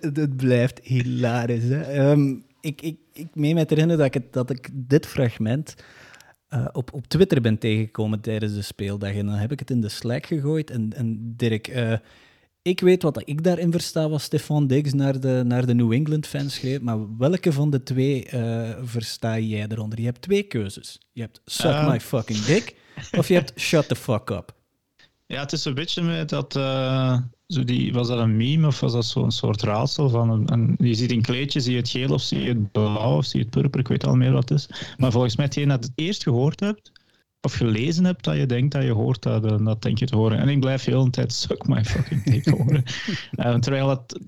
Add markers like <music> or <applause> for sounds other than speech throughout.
het, het, blijft hilarisch. Hè. Ehm, ik, ik, ik meen me te herinneren dat ik, dat ik dit fragment eh, op, op Twitter ben tegengekomen tijdens de speeldag. En dan heb ik het in de Slack gegooid. En, en Dirk, eh, ik weet wat ik daarin versta, was Stefan Diggs naar de, naar de New England fans schreef. Maar welke van de twee uh, versta jij eronder? Je hebt twee keuzes. Je hebt suck my fucking dick, of je hebt shut the fuck up. Ja, het is een beetje met dat zo die, was dat een meme of was dat zo'n soort raadsel van een, je ziet een kleedje, zie je het geel of zie je het blauw of zie je het purper, ik weet al meer wat het is. Maar volgens mij hetgeen dat het eerst gehoord hebt, of gelezen hebt, dat je denkt dat je hoort dat, eh, dat denk je te horen. En ik blijf heel een tijd suck my fucking dick horen. uh, <laughs> terwijl het,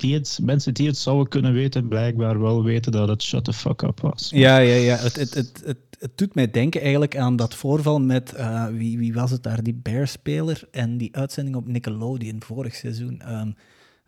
die het, mensen die het zouden kunnen weten, blijkbaar wel weten dat het shut the fuck up was. Ja, ja, ja. Het, het, het, het, het doet mij denken eigenlijk aan dat voorval met, uh, wie, wie was het daar, die Bear-speler en die uitzending op Nickelodeon vorig seizoen. Um,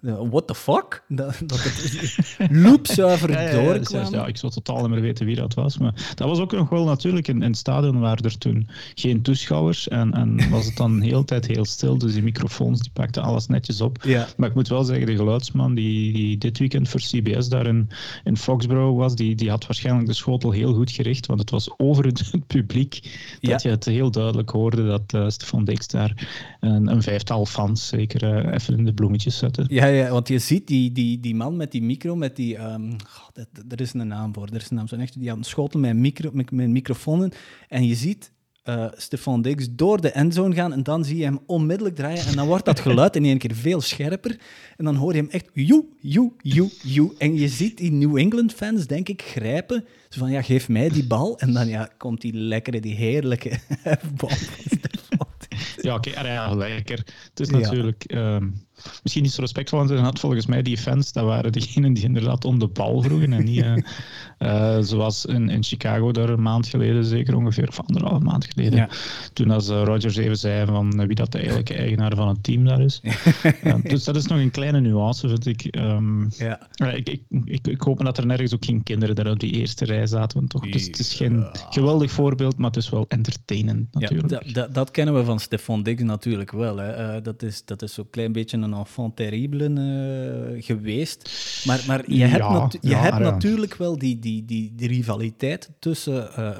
what the fuck? <laughs> Dat, dat het <laughs> loopzuiver ja, ja, doorkwam. Ja, ik zou totaal niet meer weten wie dat was. Maar dat was ook nog wel natuurlijk in, in het stadion waar er toen geen toeschouwers en, en was het dan de hele tijd heel stil. Dus die microfoons die pakten alles netjes op. Ja. Maar ik moet wel zeggen, de geluidsman die, die dit weekend voor CBS daar in, in Foxborough was, die, die had waarschijnlijk de schotel heel goed gericht. Want het was over het, publiek dat je het heel duidelijk hoorde dat uh, Stefan Dix daar een, een, vijftal fans zeker uh, even in de bloemetjes zette. Ja, ja, want je ziet die, die, die man met die micro, met die... Um, God, er is een naam voor, er is een naam. Zo echt, die had een schotel met, micro, met, met microfoon En je ziet uh, Stefan Diggs door de endzone gaan en dan zie je hem onmiddellijk draaien en dan wordt dat geluid in één keer veel scherper en dan hoor je hem echt joe, joe, joe, joe. En je ziet die New England fans, denk ik, grijpen. Zo van, ja, geef mij die bal. En dan ja, komt die lekkere, die heerlijke <laughs> bal Ja, oké, okay, ja, lekker. Het is natuurlijk... Ja. Um misschien niet zo respectvol aan zijn had. Volgens mij die fans, dat waren diegenen die inderdaad om de bal vroegen. En niet uh, <laughs> zoals in, in Chicago daar een maand geleden, zeker ongeveer, of anderhalve maand geleden. Ja. Toen als uh, Rogers even zei van wie dat de eigenlijke eigenaar van het team daar is. <laughs> dus dat is nog een kleine nuance, vind ik. Um, ja. ik, ik, ik, ik, hoop dat er nergens ook geen kinderen daar op die eerste rij zaten. Want toch, dus het is geen geweldig voorbeeld, maar het is wel entertainend natuurlijk. Ja, dat kennen we van Stefan Diggs natuurlijk wel. Hè. Uh, dat is, dat is zo'n klein beetje een enfant terrible uh, geweest. Maar, maar je hebt, ja, natu je ja, hebt natuurlijk wel die, die, die, die rivaliteit tussen uh,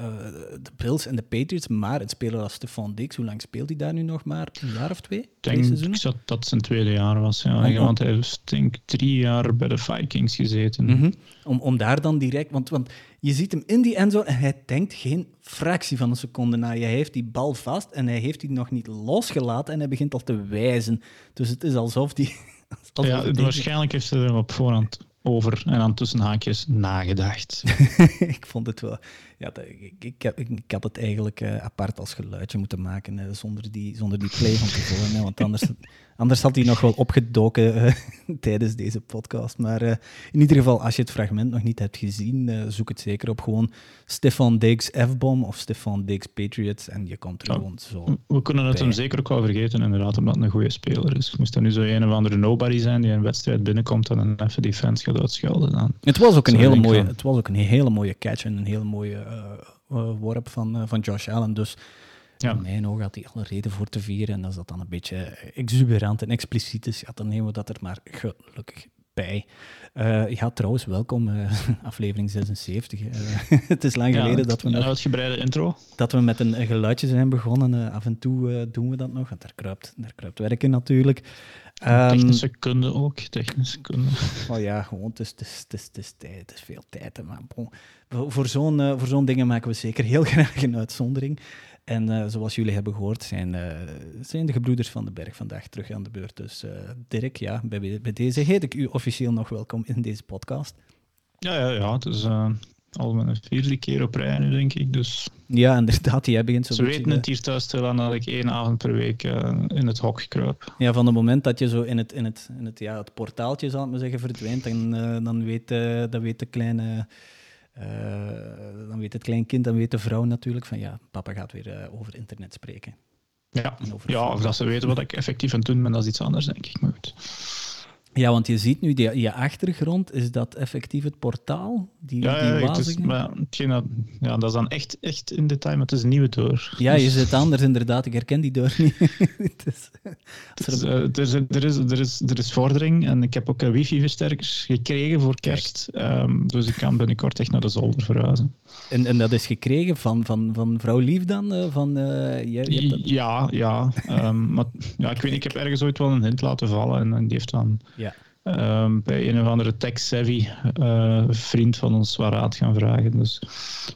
de Bills en de Patriots. Maar het speler als Stefan Dix, hoe lang speelt hij daar nu nog maar? Een jaar of twee? Ik denk dat dat zijn tweede jaar was. Ja. Oh, want hij heeft denk drie jaar bij de Vikings gezeten. Mm -hmm. om, om daar dan direct... Want, want je ziet hem in die endzone en hij denkt geen fractie van een seconde na. Hij heeft die bal vast en hij heeft die nog niet losgelaten en hij begint al te wijzen. Dus het is alsof die... <laughs> Alsof ja, die waarschijnlijk heeft hij er op voorhand over en dan tussen haakjes nagedacht. <laughs> ik vond het wel. Ja, ik, ik, ik, ik had het eigenlijk uh, apart als geluidje moeten maken, zonder, die, zonder die play van tevoren. Hè, want anders, <laughs> anders had hij nog wel opgedoken uh, <laughs> tijdens deze podcast. Maar in ieder geval, als je het fragment nog niet hebt gezien, zoek het zeker op gewoon Stefan Diggs F-bomb of Stefan Diggs Patriots en je komt er ja, gewoon zo. We kunnen het hem zeker ook wel vergeten, inderdaad, omdat het een goede speler is. Moest dat nu zo een of andere nobody zijn die een wedstrijd binnenkomt en dan even die fans gaat uitschelden. Dan. Het was ook een hele mooie, het was ook een hele mooie catch en een hele mooie uh, worp van, uh, van Josh Allen. Dus ja. in mijn ogen had hij alle reden voor te vieren. En als dat dan een beetje exuberant en expliciet is, ja, dan nemen we dat er maar gelukkig bij. Uh, ja, trouwens, welkom, uh, <laughs> aflevering 76. Uh, <laughs> het is lang geleden dat we een uitgebreide intro. Dat we met een, geluidje zijn begonnen. af en toe doen we dat nog, want daar kruipt, daar kruipt werken natuurlijk. Um, technische kunde ook, technische kunde. <laughs> Oh ja, gewoon, het is, het is, het is, het is, tijd, het is veel tijd. Maar bon, voor zo'n uh, voor zo'n dingen maken we zeker heel <laughs> graag een uitzondering. En uh, zoals jullie hebben gehoord, zijn, uh, zijn de gebroeders van de Berg vandaag terug aan de beurt. Dus Dirk, ja, bij, bij deze heet ik u officieel nog welkom in deze podcast. Ja, ja, ja het is al mijn vierde keer op rij nu, denk ik. Dus... Ja, inderdaad. Jij begint zo Ze weten het hier thuis te aan dat ik één avond per week uh, in het hok kruip. Ja, van het moment dat je zo in het, in het, in het, ja, het portaaltje, zal ik maar zeggen, verdwijnt, dan, uh, dan, weet, uh, dan weet de kleine... dan weet het kleinkind, dan weet de vrouw natuurlijk van ja, papa gaat weer over internet spreken. Ja, ja of dat ze weten wat ik effectief aan het doen ben, dat is iets anders, denk ik. Maar goed. Ja, want je ziet nu, die, je achtergrond, is dat effectief het portaal? Die, ja, die ja, het is, maar, dat, ja, dat is dan echt, echt in detail, maar het is een nieuwe deur. Ja, je zit anders inderdaad. Ik herken die deur niet. <laughs> het is, Dus, eh, er, is, er, is, er, is, er is vordering en ik heb ook eh, wifi-versterkers gekregen voor kerst. Ehm, dus ik kan binnenkort echt naar de zolder verhuizen. en, en dat is gekregen van, van, van vrouw Lief dan? eh, Van, je dat- Ja, ja. ehm, maar, ja ik, weet, ik heb ergens ooit wel een hint laten vallen en, en die heeft dan ja. Ehm, bij een of andere tech-savvy eh, vriend van ons wat raad gaan vragen. Dus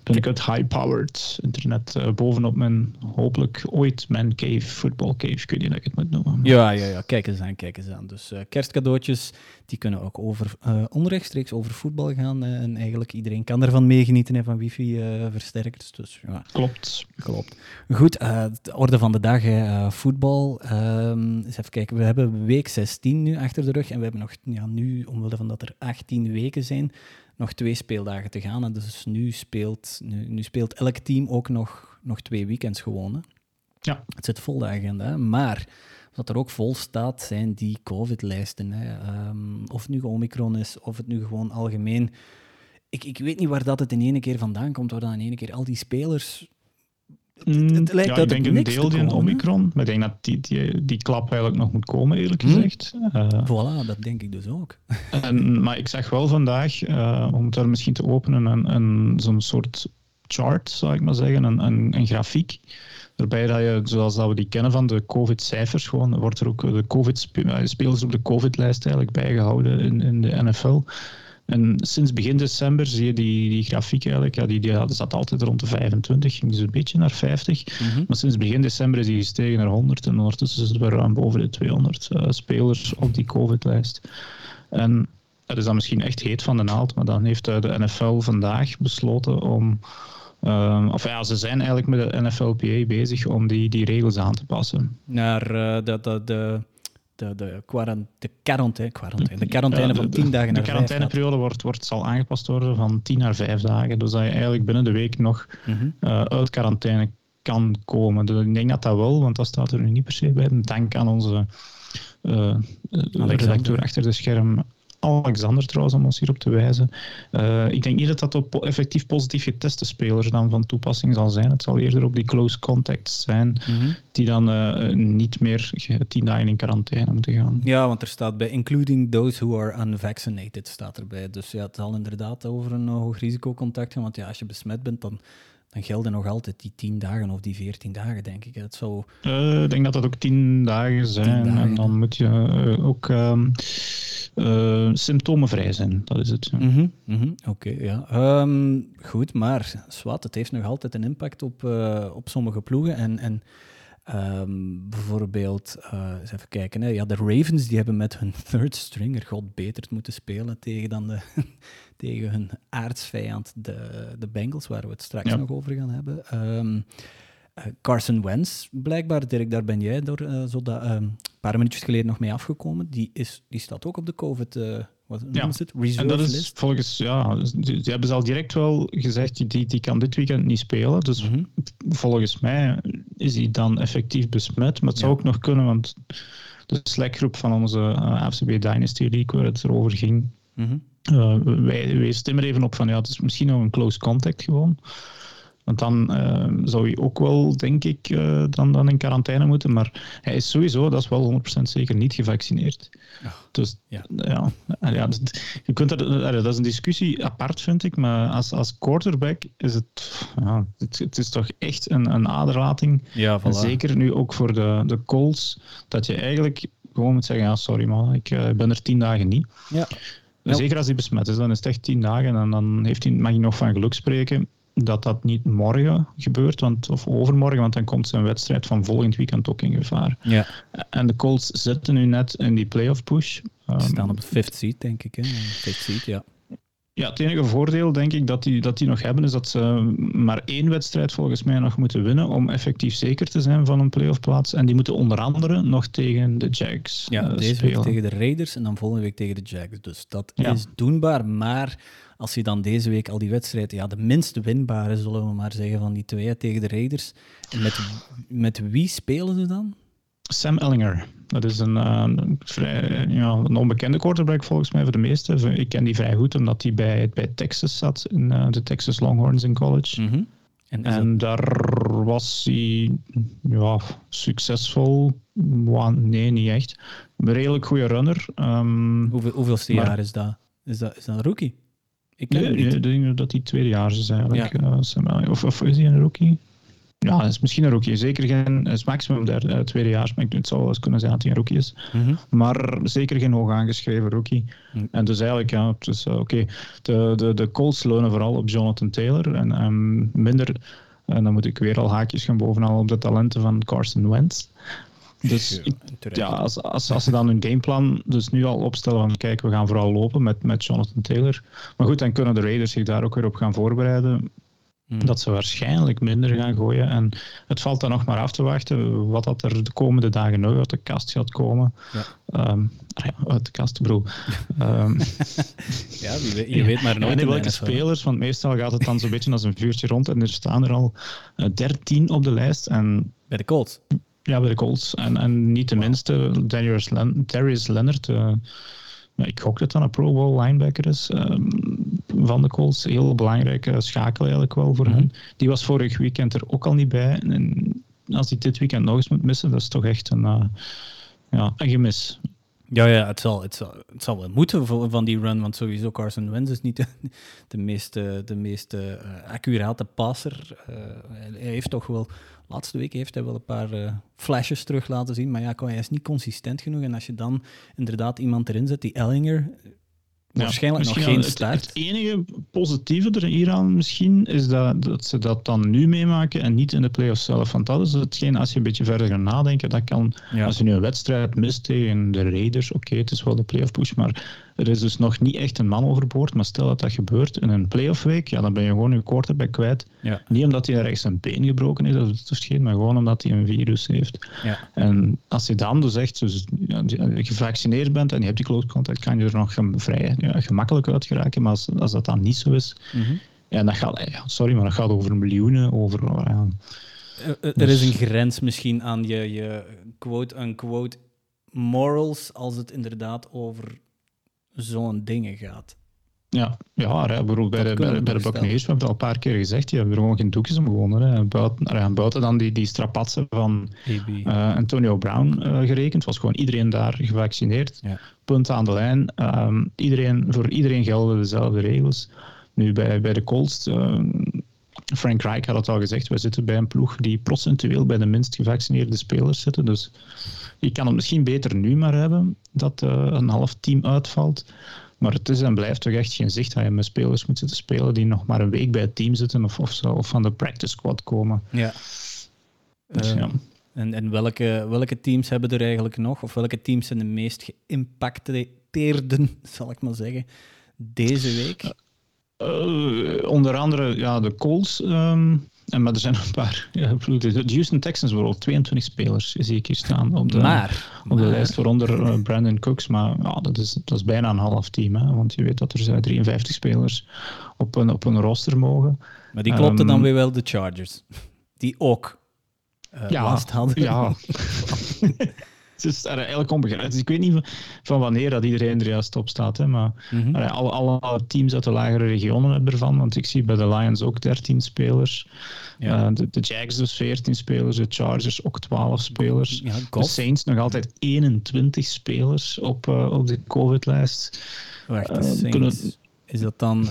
ben ik het high-powered internet eh, bovenop mijn, hopelijk ooit mijn cave, football cave, niet hoe ik het moet noemen. Ja, ja, ja, kijk eens aan, kijk eens aan. Dus eh, kerstcadeautjes, die kunnen ook over, eh, onrechtstreeks over voetbal gaan. eh, en eigenlijk iedereen kan ervan meegenieten hè, van wifi-versterkers. dus ja, Klopt. klopt. Goed, eh, de orde van de dag, hè, eh, voetbal. Ehm, eens even kijken, we hebben week 16 nu achter de rug. En we hebben nog, ja, nu, omwille van dat er 18 weken zijn, nog twee speeldagen te gaan. En dus nu speelt, nu, nu speelt elk team ook nog, nog twee weekends gewoon. Hè. Ja. Het zit vol de agenda. Maar wat er ook vol staat, zijn die COVID-lijsten. Ehm, of het nu Omicron is, of het nu gewoon algemeen. Ik, ik weet niet waar dat het in ene keer vandaan komt, waar dan in ene keer al die spelers... Het, het lijkt ja, ik denk een deel die. Omicron, maar ik denk dat die, die, die klap eigenlijk nog moet komen, eerlijk Hm. gezegd. Eh, Voilà, dat denk ik dus ook. <laughs> en, maar ik zag wel vandaag, eh, om het daar misschien te openen, een, een, zo'n soort chart, zou ik maar zeggen, een, een, een grafiek. Waarbij dat je, zoals dat we die kennen van de COVID-cijfers, gewoon wordt er ook de COVID-spelers op de COVID-lijst eigenlijk bijgehouden in, in de NFL. En sinds begin december zie je die, die grafiek eigenlijk, ja, die, die ja, die zat altijd rond de 25, ging dus een beetje naar 50. Mhm. Maar sinds begin december is die gestegen naar 100 en ondertussen zitten we ruim boven de 200 eh, spelers op die COVID-lijst. En dat is dan misschien echt heet van de naald, maar dan heeft eh, de NFL vandaag besloten om. Eh, of ja, ze zijn eigenlijk met de NFLPA bezig om die, die regels aan te passen. Naar eh, de, de, de, de, de, quarant- de quarantaine, quarantaine, de quarantaine Ja, van de- 10 dagen De naar 5 gaat. quarantaineperiode wordt, wordt, zal aangepast worden van 10 naar 5 dagen. Dus dat je eigenlijk binnen de week nog Mhm. eh, uit quarantaine kan komen. Dus ik denk dat dat wel, want dat staat er nu niet per se bij. Dank aan onze eh, redacteur achter de scherm, Alexander trouwens, om ons hierop te wijzen. Eh, ik denk niet dat dat op effectief positief geteste spelers dan van toepassing zal zijn. Het zal eerder op die close contacts zijn, Mhm. die dan eh, niet meer tien dagen in quarantaine moeten gaan. Ja, want er staat bij including those who are unvaccinated staat erbij. Dus ja, het zal inderdaad over een hoog risicocontact gaan. Want ja, als je besmet bent, dan, dan gelden nog altijd die 10 dagen of die 14 dagen, denk ik. Het zou... Eh, ik denk dat dat ook tien dagen zijn. dagen, en dan moet je eh, ook ehm, eh, symptomenvrij zijn. Dat is het. Mhm, mhm, Oké, ja. Ehm, goed, maar zwart, het heeft nog altijd een impact op, op sommige ploegen. En, en ehm, bijvoorbeeld, eens even kijken, hè. Ja, de Ravens die hebben met hun <laughs> third stringer god beter moeten spelen tegen, dan de, tegen hun aardsvijand, de, de Bengals, waar we het straks Ja. nog over gaan hebben. Ehm, eh, Carson Wentz, blijkbaar, Dirk, daar ben jij door eh, zo dat, ehm, een paar minuutjes geleden nog mee afgekomen. Die, is, die staat ook op de COVID, eh wat noemen ze het? Reserve En dat is list. volgens, ja, dus die, die hebben ze al direct wel gezegd, die, die kan dit weekend niet spelen. Dus Mhm. volgens mij is hij dan effectief besmet. Maar het zou Ja. ook nog kunnen, want de Slack-groep van onze uh, AFCB Dynasty League, waar het erover ging, Mhm. Uh, wij, wij stemmen er even op van, ja, het is misschien nog een close contact gewoon. Want dan uh, zou je ook wel, denk ik, uh, dan, dan in quarantaine moeten. Maar hij is sowieso, dat is wel 100% zeker, niet gevaccineerd. Dus ja. ja, ja dus, je kunt dat, dat is een discussie apart, vind ik. Maar als, als quarterback is het, ja, het, het is toch echt een, een aderlating. Ja, voilà. En zeker nu ook voor de, de Colts, dat je eigenlijk gewoon moet zeggen, ja, sorry man, ik uh, ben er tien dagen niet. Ja. Zeker als hij besmet is, dan is het echt tien dagen en dan heeft hij, mag hij nog van geluk spreken dat dat niet morgen gebeurt, want, of overmorgen, want dan komt zijn wedstrijd van volgend weekend ook in gevaar. Ja. En de Colts zitten nu net in die playoff push. Um, Ze staan op de fifth seat, denk ik. Hè? Fifth seat, ja. Ja, het enige voordeel, denk ik, dat die, dat die nog hebben, is dat ze maar één wedstrijd volgens mij nog moeten winnen om effectief zeker te zijn van een playoffplaats. En die moeten onder andere nog tegen de Jags Ja, uh, deze spelen. week tegen de Raiders en dan volgende week tegen de Jags. Dus dat ja. is doenbaar, maar als je dan deze week al die wedstrijden, ja, de minst winbare, zullen we maar zeggen, van die twee tegen de Raiders. En met, met wie spelen ze dan? Sam Ellinger. Dat is een, een, vrij, ja, een onbekende quarterback volgens mij voor de meesten. Ik ken die vrij goed omdat hij bij, bij Texas zat, in de Texas Longhorns in college. Mhm. En, en daar was hij ja, succesvol. Nee, niet echt. Een redelijk goede runner. Um, Hoeveel, hoeveelste maar, jaar is dat? Is dat, is dat een rookie? Ik nee, nee, ik denk dat hij tweedejaars is eigenlijk. Ja. Uh, of, of is hij een rookie? Ja, is misschien een rookie. Zeker geen, is maximum derde, uh, tweedejaars, maar het zou wel eens kunnen zijn dat hij een rookie is. Mm -hmm. Maar zeker geen hoog aangeschreven rookie. Mm. En dus eigenlijk, ja, dus, uh, oké. De, de, de Colts leunen vooral op Jonathan Taylor en um, minder, en dan moet ik weer al haakjes gaan bovenal op de talenten van Carson Wentz. Dus ja, ja als, als, als ze dan hun gameplan dus nu al opstellen van kijk, we gaan vooral lopen met, met Jonathan Taylor. Maar goed, dan kunnen de Raiders zich daar ook weer op gaan voorbereiden. Hmm. Dat ze waarschijnlijk minder gaan gooien. En het valt dan nog maar af te wachten wat dat er de komende dagen nog uit de kast gaat komen. Ja. Um, ja, uit de kast, bro. um, <laughs> ja, je weet, je weet maar nooit. Ja, welke spelers, want meestal gaat het dan zo'n beetje als een vuurtje rond. En er staan er al dertien op de lijst. En bij de Colts? Ja, bij de Colts. En, en niet de wow. minste, Darius, Len Darius Leonard. Uh, ik gok dat dan een Pro Bowl linebacker is um, van de Colts. Heel belangrijke schakel eigenlijk wel voor Mhm. hen. Die was vorig weekend er ook al niet bij. En als hij dit weekend nog eens moet missen, dat is toch echt een, uh, ja, een gemis. Ja, ja het, zal, het, zal, het zal wel moeten van die run, want sowieso Carson Wentz is niet de, de meest, de meest uh, accurate passer. Uh, hij heeft toch wel, laatste week heeft hij wel een paar uh, flashes terug laten zien, maar ja, hij is niet consistent genoeg. En als je dan inderdaad iemand erin zet, die Ellinger, Ja, waarschijnlijk nog geen start. Het enige positieve er hieraan misschien is dat, dat ze dat dan nu meemaken en niet in de playoffs zelf. Want dat is hetgeen, als je een beetje verder gaat nadenken, dat kan, Ja. als je nu een wedstrijd mist tegen de Raiders, oké, het is wel de playoff push, maar er is dus nog niet echt een man overboord. Maar stel dat dat gebeurt in een playoff week, ja, dan ben je gewoon je quarterback kwijt. Ja. Niet omdat hij rechts een been gebroken is, dat is geen, maar gewoon omdat hij een virus heeft. Ja. En als je dan dus echt dus, ja, gevaccineerd bent en je hebt die close contact, kan je er nog vrij ja, gemakkelijk uit geraken. Maar als, als dat dan niet zo is, Mhm. ja, dat gaat, ja, sorry, maar dat gaat over miljoenen, over... Ja, Er- Er er is een grens misschien aan je, je quote-unquote morals als het inderdaad over zo'n dingen gaat. ja, ja hè, bijvoorbeeld bij de, bij, we bij de Buccaneers, we hebben het al een paar keer gezegd, die hebben er gewoon geen doekjes om gewonnen. Hè. Buiten, buiten dan die, die strapatsen van eh, Antonio Brown eh, gerekend, was gewoon iedereen daar gevaccineerd. Ja. Punt aan de lijn. Ehm, iedereen, voor iedereen gelden dezelfde regels. Nu bij, bij de Colts, ehm, Frank Reich had het al gezegd, wij zitten bij een ploeg die procentueel bij de minst gevaccineerde spelers zitten. Dus je kan het misschien beter nu maar hebben, dat eh, een half team uitvalt. Maar het is en blijft toch echt geen zicht dat je met spelers moet zitten spelen die nog maar een week bij het team zitten of, of, zo, of van de practice squad komen. Ja. Dus, Eh, ja. En, en welke, welke teams hebben er eigenlijk nog? Of welke teams zijn de meest geïmpacteerden, <laughs> zal ik maar zeggen, deze week? Eh, onder andere ja, de Colts. ehm, en, maar er zijn een paar. <laughs> Ja, de Houston Texans bijvoorbeeld, 22 spelers zie ik hier staan op de, maar, op de maar- lijst, waaronder eh, Brandon Cooks. Maar ja, dat, is, dat is bijna een half team, hè, want je weet dat er zijn 53 spelers op een, op een roster mogen. Maar die klopten dan Ehm, weer wel de Chargers. Die ook Ja, last hadden. Ja. <laughs> <laughs> Het is er eigenlijk onbegrijpelijk. Dus ik weet niet van, van wanneer dat iedereen er juist op staat. Hè, maar Mhm. Allee, alle, alle teams uit de lagere regionen hebben ervan, want ik zie bij de Lions ook 13 spelers. Ja. Eh, de, de Jags dus 14 spelers, de Chargers ook 12 spelers. Ja, De. Saints nog altijd 21 spelers op, eh, op de COVID-lijst. Wacht, de Eh, Saints. kunnen- Is dat dan...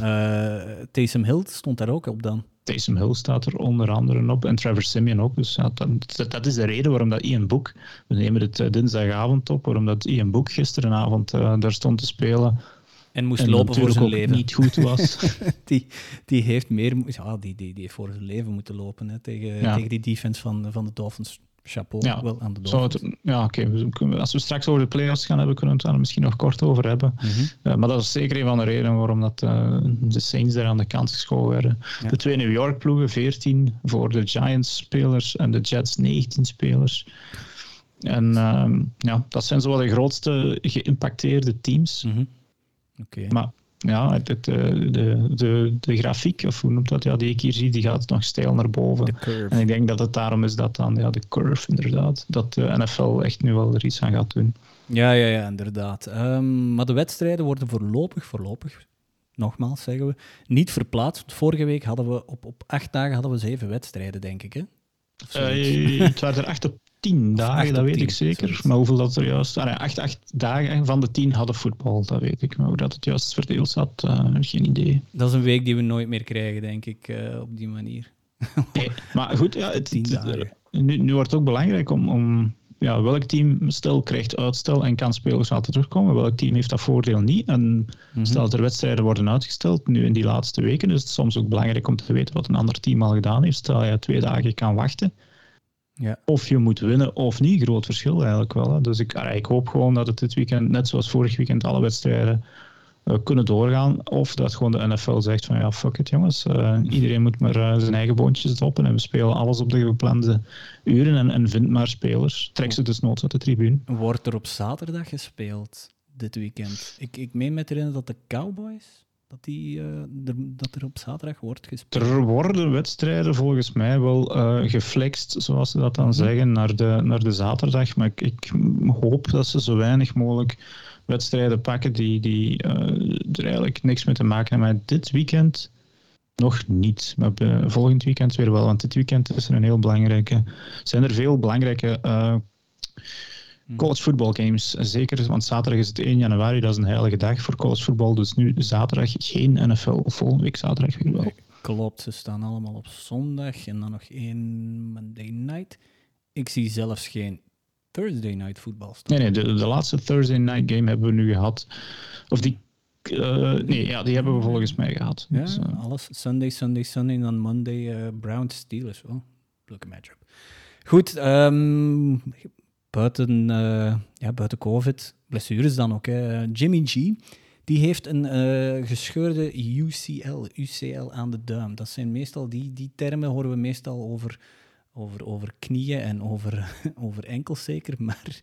Taysom Hill stond daar ook op dan? Taysom Hill staat er onder andere op en Trevor Simeon ook. Dus ja, dat, dat, is de reden waarom dat Ian Book, we nemen het eh, dinsdagavond op, waarom dat Ian Book gisterenavond eh, daar stond te spelen. En moest en lopen voor zijn ook leven. niet goed was. <laughs> die, die heeft meer... Ja, die, die, die heeft voor zijn leven moeten lopen hè, tegen, Ja. tegen die defense van, van de Dolphins. Chapeau, Ja, wel aan de Dolphins. het, ja, oké. Als we straks over de playoffs gaan hebben, kunnen we het daar misschien nog kort over hebben. Mhm. Eh, maar dat is zeker een van de redenen waarom dat, eh, de Saints daar aan de kant geschoven werden. Ja. De twee New York ploegen, 14 voor de Giants spelers en de Jets 19 spelers. En ehm, ja, dat zijn zo wel de grootste geïmpacteerde teams. Mhm. Oké. Maar ja, het, het, de, de, de grafiek, of hoe noemt dat, ja, die ik hier zie, die gaat nog stijl naar boven. En ik denk dat het daarom is dat dan, ja, de curve inderdaad, dat de NFL echt nu wel er iets aan gaat doen. Ja, ja, ja, inderdaad. Um, maar de wedstrijden worden voorlopig, voorlopig, nogmaals zeggen we, niet verplaatst. Vorige week hadden we op, op acht dagen hadden we zeven wedstrijden, denk ik. Hè? Uh, het <laughs> waren er acht op tien dagen, dat weet ik zeker. Maar hoeveel dat er juist... Ah, acht, acht dagen van de tien hadden voetbal, dat weet ik. Maar hoe dat het juist verdeeld zat, uh, geen idee. Dat is een week die we nooit meer krijgen, denk ik, uh, op die manier. <laughs> nee, maar goed, ja, het, het, nu, nu wordt het ook belangrijk om, om ja, welk team stel krijgt uitstel en kan spelers laten terugkomen. Welk team heeft dat voordeel niet? En mhm. stel dat er wedstrijden worden uitgesteld, nu in die laatste weken, is het soms ook belangrijk om te weten wat een ander team al gedaan heeft. Stel je twee dagen kan wachten. Ja. Of je moet winnen of niet, groot verschil eigenlijk wel. Hè. Dus ik, ik hoop gewoon dat het dit weekend, net zoals vorig weekend, alle wedstrijden uh, kunnen doorgaan. Of dat gewoon de NFL zegt van ja, fuck it jongens. Uh, iedereen moet maar uh, zijn eigen boontjes stoppen en we spelen alles op de geplande uren en, en vind maar spelers. Trek ze dus nooit uit de tribune. Wordt er op zaterdag gespeeld dit weekend? Ik, ik meen met erin dat de Cowboys dat, die, uh, dat er op zaterdag wordt gespeeld? Er worden wedstrijden volgens mij wel uh, geflext, zoals ze dat dan mhm. zeggen, naar de, naar de zaterdag. Maar ik, ik, hoop dat ze zo weinig mogelijk wedstrijden pakken die, die uh, er eigenlijk niks mee te maken hebben. Maar dit weekend nog niet. Maar volgend weekend weer wel. Want dit weekend is er een heel belangrijke. Zijn er veel belangrijke. College football games. Zeker, want zaterdag is het 1 januari, dat is een heilige dag voor college football. Dus nu zaterdag geen NFL, volgende week zaterdag weer wel. Klopt, ze staan allemaal op zondag en dan nog één Monday night. Ik zie zelfs geen Thursday night voetbal staan. Nee, nee, de, de laatste Thursday night game hebben we nu gehad. Of die uh, nee, ja, die hebben we volgens mij gehad. Ja, dus, uh, alles. Sunday, Sunday, Sunday en dan Monday uh, Brown Steelers. Wel, leuke matchup. Goed, um, buiten, uh, ja, buiten COVID, blessures dan ook. Hè. Jimmy G, die heeft een uh, gescheurde UCL, UCL aan de duim. Dat zijn meestal, die, die termen horen we meestal over, over, over knieën en over, <laughs> over enkels zeker, maar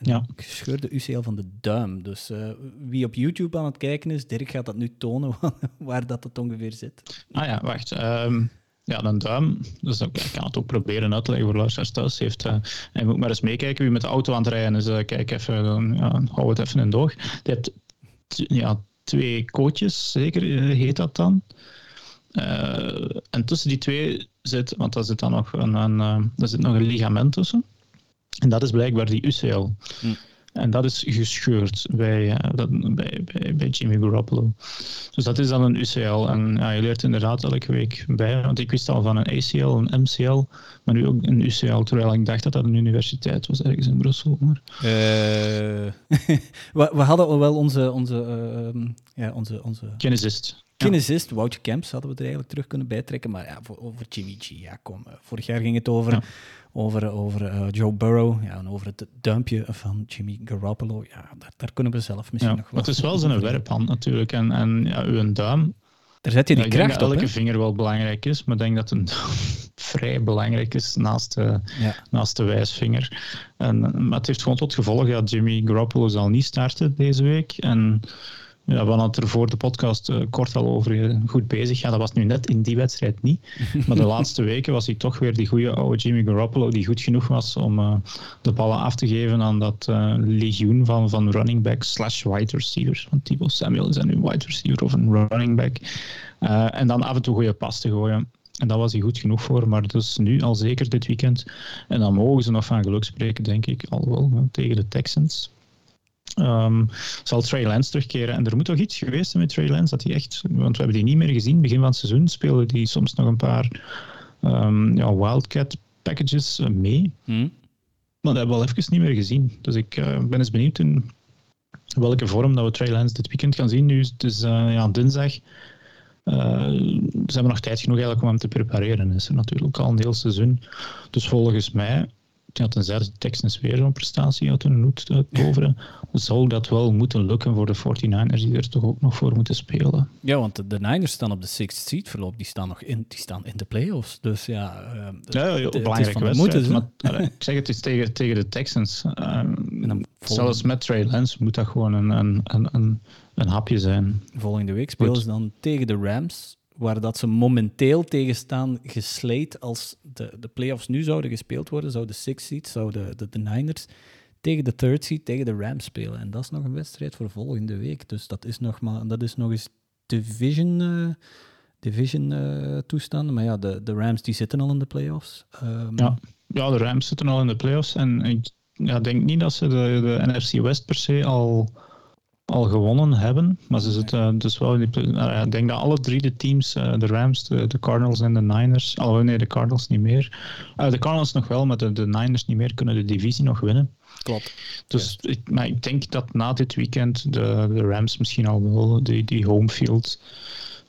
ja, een gescheurde UCL van de duim. Dus uh, wie op YouTube aan het kijken is, Dirk gaat dat nu tonen <laughs> waar dat het ongeveer zit. Ah ja, wacht. Um, ja, een duim. Dus ik kan het ook proberen uit te leggen voor luisteraars thuis. Heeft, en je moet maar eens meekijken wie met de auto aan het rijden is. Uh, kijk even, dan, ja, hou het even in doog. Je hebt ja, twee kootjes, zeker heet dat dan. en tussen die twee zit, want daar zit dan nog een, een, daar zit nog een ligament tussen. En dat is blijkbaar die UCL. Hm. En dat is gescheurd bij, uh, dat, bij, bij, bij, Jimmy Garoppolo. Dus dat is dan een UCL. En ja, je leert inderdaad elke week bij. Want ik wist al van een ACL, een MCL, maar nu ook een UCL. Terwijl ik dacht dat dat een universiteit was ergens in Brussel. Maar... Uh, <laughs> we, we, hadden al wel onze, onze, uh, ja, onze, onze... Kinesist. Kinesist, Woutje Camps hadden we er eigenlijk terug kunnen bijtrekken. Maar ja, voor, over Jimmy G, ja kom. Eh, vorig jaar ging het over over, over uh, Joe Burrow ja, en over het duimpje van Jimmy Garoppolo. Ja, daar, daar kunnen we zelf misschien nog wel... Het is wel zijn werphand natuurlijk. En, en ja, uw duim... Daar zet je die kracht op. Ik denk elke vinger wel belangrijk is, maar ik denk dat een <laughs> vrij belangrijk is naast de, naast de wijsvinger. En, maar het heeft gewoon tot gevolg dat Jimmy Garoppolo zal niet starten deze week. En we hadden het er voor de podcast uh, kort al over. Eh, goed bezig. Ja, dat was nu net in die wedstrijd niet. <laughs> Maar de laatste weken was hij toch weer die goede oude Jimmy Garoppolo, die goed genoeg was om uh, de ballen af te geven aan dat legioen van, van running backs slash wide receivers. Want Thibaut Samuel is nu wide receiver of een running back. en dan af en toe goede pas te gooien. En daar was hij goed genoeg voor, maar dus nu al zeker dit weekend. En dan mogen ze nog van geluk spreken, denk ik, al wel, tegen de Texans. Um, zal Trey Lance terugkeren. En er moet toch iets geweest zijn met Trey Lance, dat hij echt, want we hebben die niet meer gezien. Begin van het seizoen speelde die soms nog een paar um, ja, Wildcat packages mee. Hmm. Maar dat hebben we al even niet meer gezien. Dus ik uh, ben eens benieuwd in welke vorm dat we Trey Lance dit weekend gaan zien. Nu dus, uh, ja, dinsdag. Uh, ze hebben nog tijd genoeg eigenlijk om hem te prepareren. Is er natuurlijk al een heel seizoen. Dus volgens mij ja, tenzij de Texans weer zo'n prestatie uit hun hoed toveren, zou dat wel moeten lukken voor de 49ers, die er toch ook nog voor moeten spelen. Ja, want de, de Niners staan op de sixth seat verloop, die staan nog in, die staan in de playoffs. Dus ja, uh, ja, ja, belangrijke wedstrijd. Maar, ik zeg het is tegen, tegen de Texans. Um, zelfs met Trey Lance moet dat gewoon een, een, een, een, een hapje zijn. Volgende week spelen ze dan tegen de Rams waar dat ze momenteel tegen staan gesleed als de, de playoffs nu zouden gespeeld worden, zou de six seed, zouden de, de, Niners tegen de third seed, tegen de Rams spelen. En dat is nog een wedstrijd voor volgende week. Dus dat is nog, maar, dat is nog eens division, uh, division uh, toestanden. Maar ja, de, de Rams die zitten al in de playoffs. Um, ja. ja, de Rams zitten al in de playoffs. En ik ja, denk niet dat ze de, de NFC West per se al al gewonnen hebben. Maar ze zitten dus wel in die. Nou ik denk dat alle drie de teams, eh, de Rams, de, de Cardinals en de Niners. Oh nee, de Cardinals niet meer. Uh, de Cardinals nog wel, maar de, de Niners niet meer kunnen de divisie nog winnen. Klopt. Dus ik, maar ik denk dat na dit weekend de, de Rams misschien al wel die, die home field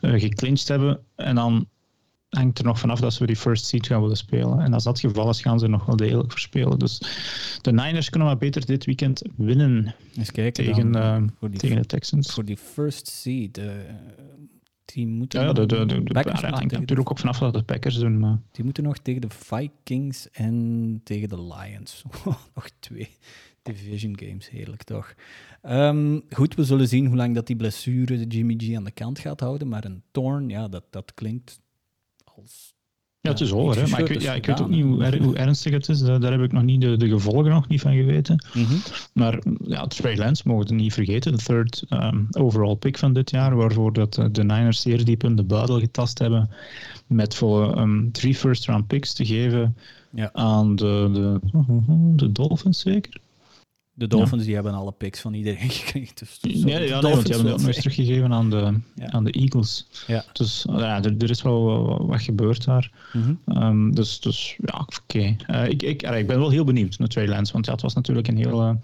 uh, geclinched hebben. En dan hangt er nog vanaf dat ze die first seed gaan willen spelen. En als dat geval is, gaan ze nog wel degelijk verspelen. Dus de Niners kunnen maar beter dit weekend winnen Eens kijken tegen, uh, tegen de Texans. Voor die first seed, uh, die moeten... Ja, de, de, de, de Packers hangt natuurlijk ook vanaf dat de Packers doen. Maar... Die moeten nog tegen de Vikings en tegen de Lions. <laughs> nog twee division games, heerlijk toch. Um, goed, we zullen zien hoe lang dat die blessure de Jimmy G aan de kant gaat houden. Maar een torn, ja, dat, dat klinkt ja, het is over, hè? maar ik, weet, ja, ik weet ook niet hoe, hoe, ernstig het is. Daar, heb ik nog niet de, de gevolgen nog niet van geweten. Mhm. Maar ja, Trey Lance mogen we niet vergeten. De third um, overall pick van dit jaar, waarvoor dat, eh, de Niners zeer diep in de buidel getast hebben met voor um, drie first round picks te geven ja. aan de, de, de Dolphins zeker. De Dolphins die hebben alle picks van iedereen <laughs> gekregen. Dus, dus ja, ja nee, want die hebben ook nog eens teruggegeven aan de, aan de Eagles. Ja. Dus ja, er, er is wel wat gebeurd daar. Mm um, dus, dus ja, oké. Okay. Uh, ik, ik, ik ben wel heel benieuwd naar Trey Lance, want ja, het was natuurlijk een heel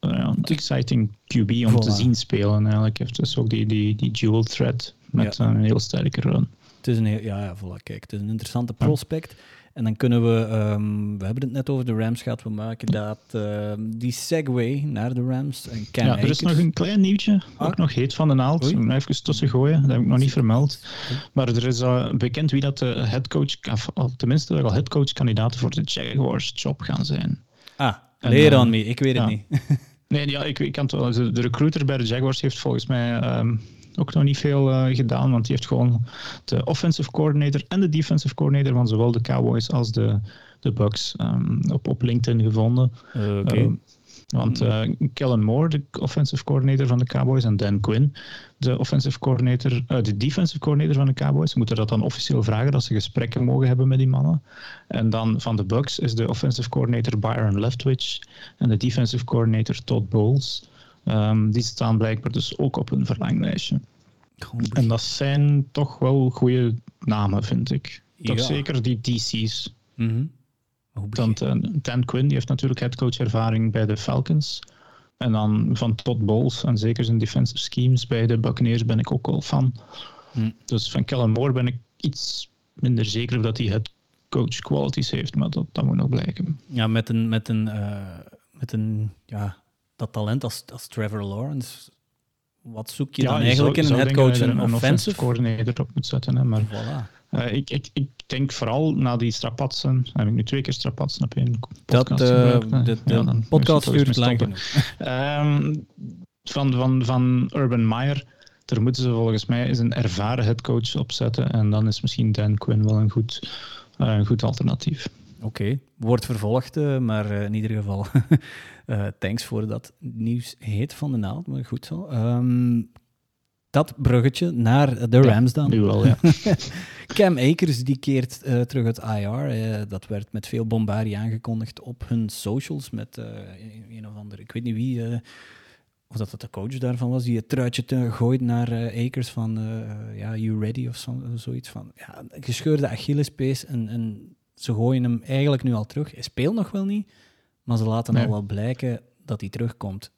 uh, exciting QB om te zien spelen. Eigenlijk heeft dus ook die, die, die dual threat met een heel sterke run. Het is een heel, ja, ja, voilà, kijk, het is een interessante prospect. En dan kunnen we, um, we hebben het net over de Rams gehad, we maken dat, uh, die segue naar de Rams. En Cam ja, er is nog een klein nieuwtje, ah. ook nog heet van de naald. Oei. Even tussen gooien, dat heb ik nog niet vermeld. Maar er is uh, bekend wie dat de headcoach, of tenminste wel headcoach-kandidaten voor de Jaguars job gaan zijn. Ah, leer aan me, ik weet het niet. <laughs> nee, ja, ik, ik kan het wel. De recruiter bij de Jaguars heeft volgens mij... Um, ook nog niet veel uh, gedaan, want die heeft gewoon de offensive coordinator en de defensive coordinator van zowel de Cowboys als de, de Bucks um, op, op LinkedIn gevonden. Uh, okay. want uh, Kellen Moore, de offensive coordinator van de Cowboys, en Dan Quinn, de, offensive coordinator, uh, de defensive coordinator van de Cowboys, moeten dat dan officieel vragen dat ze gesprekken mogen hebben met die mannen. En dan van de Bucks is de offensive coordinator Byron Leftwich en de defensive coordinator Todd Bowles. Um, die staan blijkbaar dus ook op een verlanglijstje. Goed. En dat zijn toch wel goede namen, vind ik. Toch Ja. zeker die DC's. Mhm. Want uh, Dan Quinn die heeft natuurlijk headcoach-ervaring bij de Falcons. En dan van Todd Bowles en zeker zijn defensive schemes bij de Buccaneers ben ik ook wel van. Hm. Dus van Kellen Moore ben ik iets minder zeker of dat hij headcoach qualities heeft, maar dat, dat moet nog blijken. Ja, met een, met een, eh, met een ja, dat talent als, als Trevor Lawrence. Wat zoek je dan je eigenlijk zou- in een headcoach? dat je Een offensive? coordinator op moet zetten. Hè, maar Voilà. eh, ik, ik, ik denk vooral na die strapatsen, heb ik nu twee keer strapatsen op één Dat, podcast eh, gebruikt, de, de Ja, podcast duurt lang. <laughs> Ehm, van, van, van Urban Meyer, daar moeten ze volgens mij eens een ervaren headcoach opzetten. En dan is misschien Dan Quinn wel een goed, eh, een goed alternatief. Oké, wordt vervolgd, eh, maar eh, in ieder geval <laughs> eh, thanks voor dat nieuws heet van de naald, maar goed zo. Ehm, dat bruggetje naar de Rams dan. Nu wel, ja. <laughs> Cam Akers die keert terug uit IR. dat werd met veel bombardie aangekondigd op hun socials met een, een of ander, ik weet niet wie, of dat het de coach daarvan was, die het truitje te gooit naar eh, Akers van, ja, you ready of zo, zoiets van, ja, gescheurde Achillespees en, en ze gooien hem eigenlijk nu al terug. Hij speelt nog wel niet, maar ze laten Nee. al wel blijken dat hij terugkomt.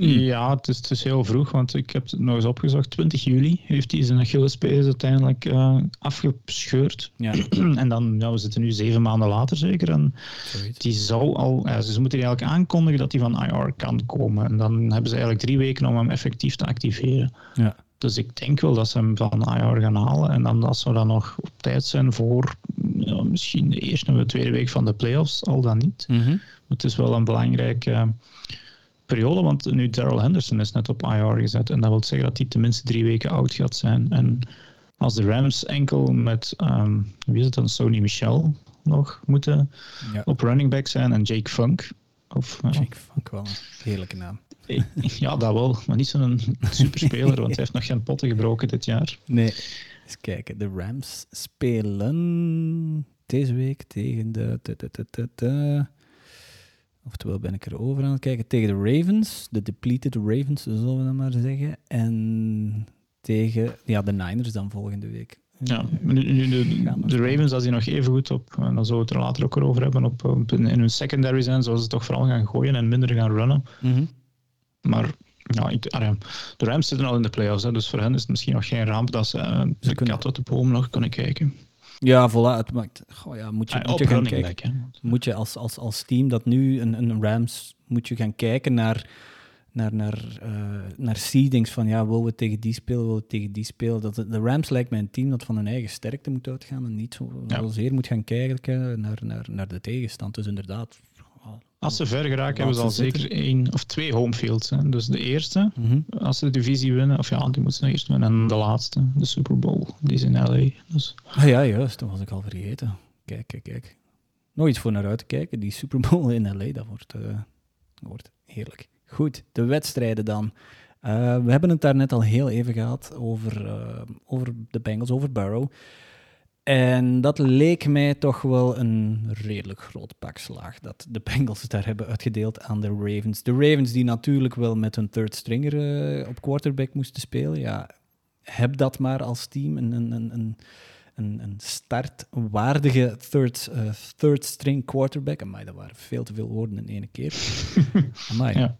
Ja, het is, het is heel vroeg, want ik heb het nog eens opgezocht. 20 juli heeft hij zijn Achillespees uiteindelijk uh, afgescheurd. <clears throat> Ja. en dan, ja, we zitten nu zeven maanden later zeker. En die zou al, ja, ze moeten eigenlijk aankondigen dat hij van IR kan komen. En dan hebben ze eigenlijk drie weken om hem effectief te activeren. Ja. Dus ik denk wel dat ze hem van IR gaan halen. En dan dat ze dan nog op tijd zijn voor ja, misschien de eerste of de tweede week van de playoffs, al dan niet. Mm -hmm. Het is wel een belangrijke uh, periode, want nu Daryl Henderson is net op IR gezet. En dat wil zeggen dat hij tenminste drie weken oud gaat zijn. En als de Rams enkel met, um, wie is het dan, Sony Michel nog moeten ja. op running back zijn en Jake Funk. Of, uh, Funk, wel een heerlijke naam. <laughs> Ja, dat wel. Maar niet zo'n superspeler, want hij heeft nog geen potten gebroken dit jaar. Nee. Eens kijken. De Rams spelen deze week tegen de... de, de, de, de Oftewel ben ik er over aan het kijken. Tegen de Ravens. De depleted Ravens, zullen we dan maar zeggen. En tegen ja, de Niners dan volgende week. Ja, nu, nu de, de, Ravens, als die nog even goed op, en dan zullen we het er later ook over hebben, op, op in, hun secondary zijn, zoals ze toch vooral gaan gooien en minder gaan runnen. Mm -hmm. Maar ja, ik, de Rams zitten al in de playoffs, hè, dus voor hen is het misschien nog geen ramp dat ze, uh, ze de kat uit de boom nog kunnen kijken. Ja, voilà. Het maakt, goh, ja, moet je, Ah, moet je gaan kijken. back. Moet je als, als, als team dat nu een, een Rams moet je gaan kijken naar, naar, naar, uh, naar seedings van ja, willen we tegen die spelen, willen we tegen die spelen. Dat, de Rams lijkt mij een team dat van hun eigen sterkte moet uitgaan en niet zo, Ja. zozeer moet gaan kijken naar, naar, naar de tegenstand. Dus inderdaad. Als ze ver geraken, hebben ze al zitten. zeker één of twee homefields. Hè. Dus de eerste, Mhm. als ze de divisie winnen, of ja, die moeten ze nog eerst winnen. En de laatste, de Super Bowl, die is in LA. Dus Ah ja, juist, dat was ik al vergeten. Kijk, kijk, kijk. Nog iets voor naar uit te kijken. Die Super Bowl in LA, dat wordt, eh, dat wordt heerlijk. Goed, de wedstrijden dan. Eh, we hebben het daar net al heel even gehad over, eh, over de Bengals, over Burrow. En dat leek mij toch wel een redelijk groot pak slaag dat de Bengals daar hebben uitgedeeld aan de Ravens. De Ravens die natuurlijk wel met hun third stringer eh, op quarterback moesten spelen. Ja, heb dat maar als team. Een, een, een, een, een, startwaardige third, third string quarterback. Amai, dat waren veel te veel woorden in één keer. <laughs> Amai. Ja.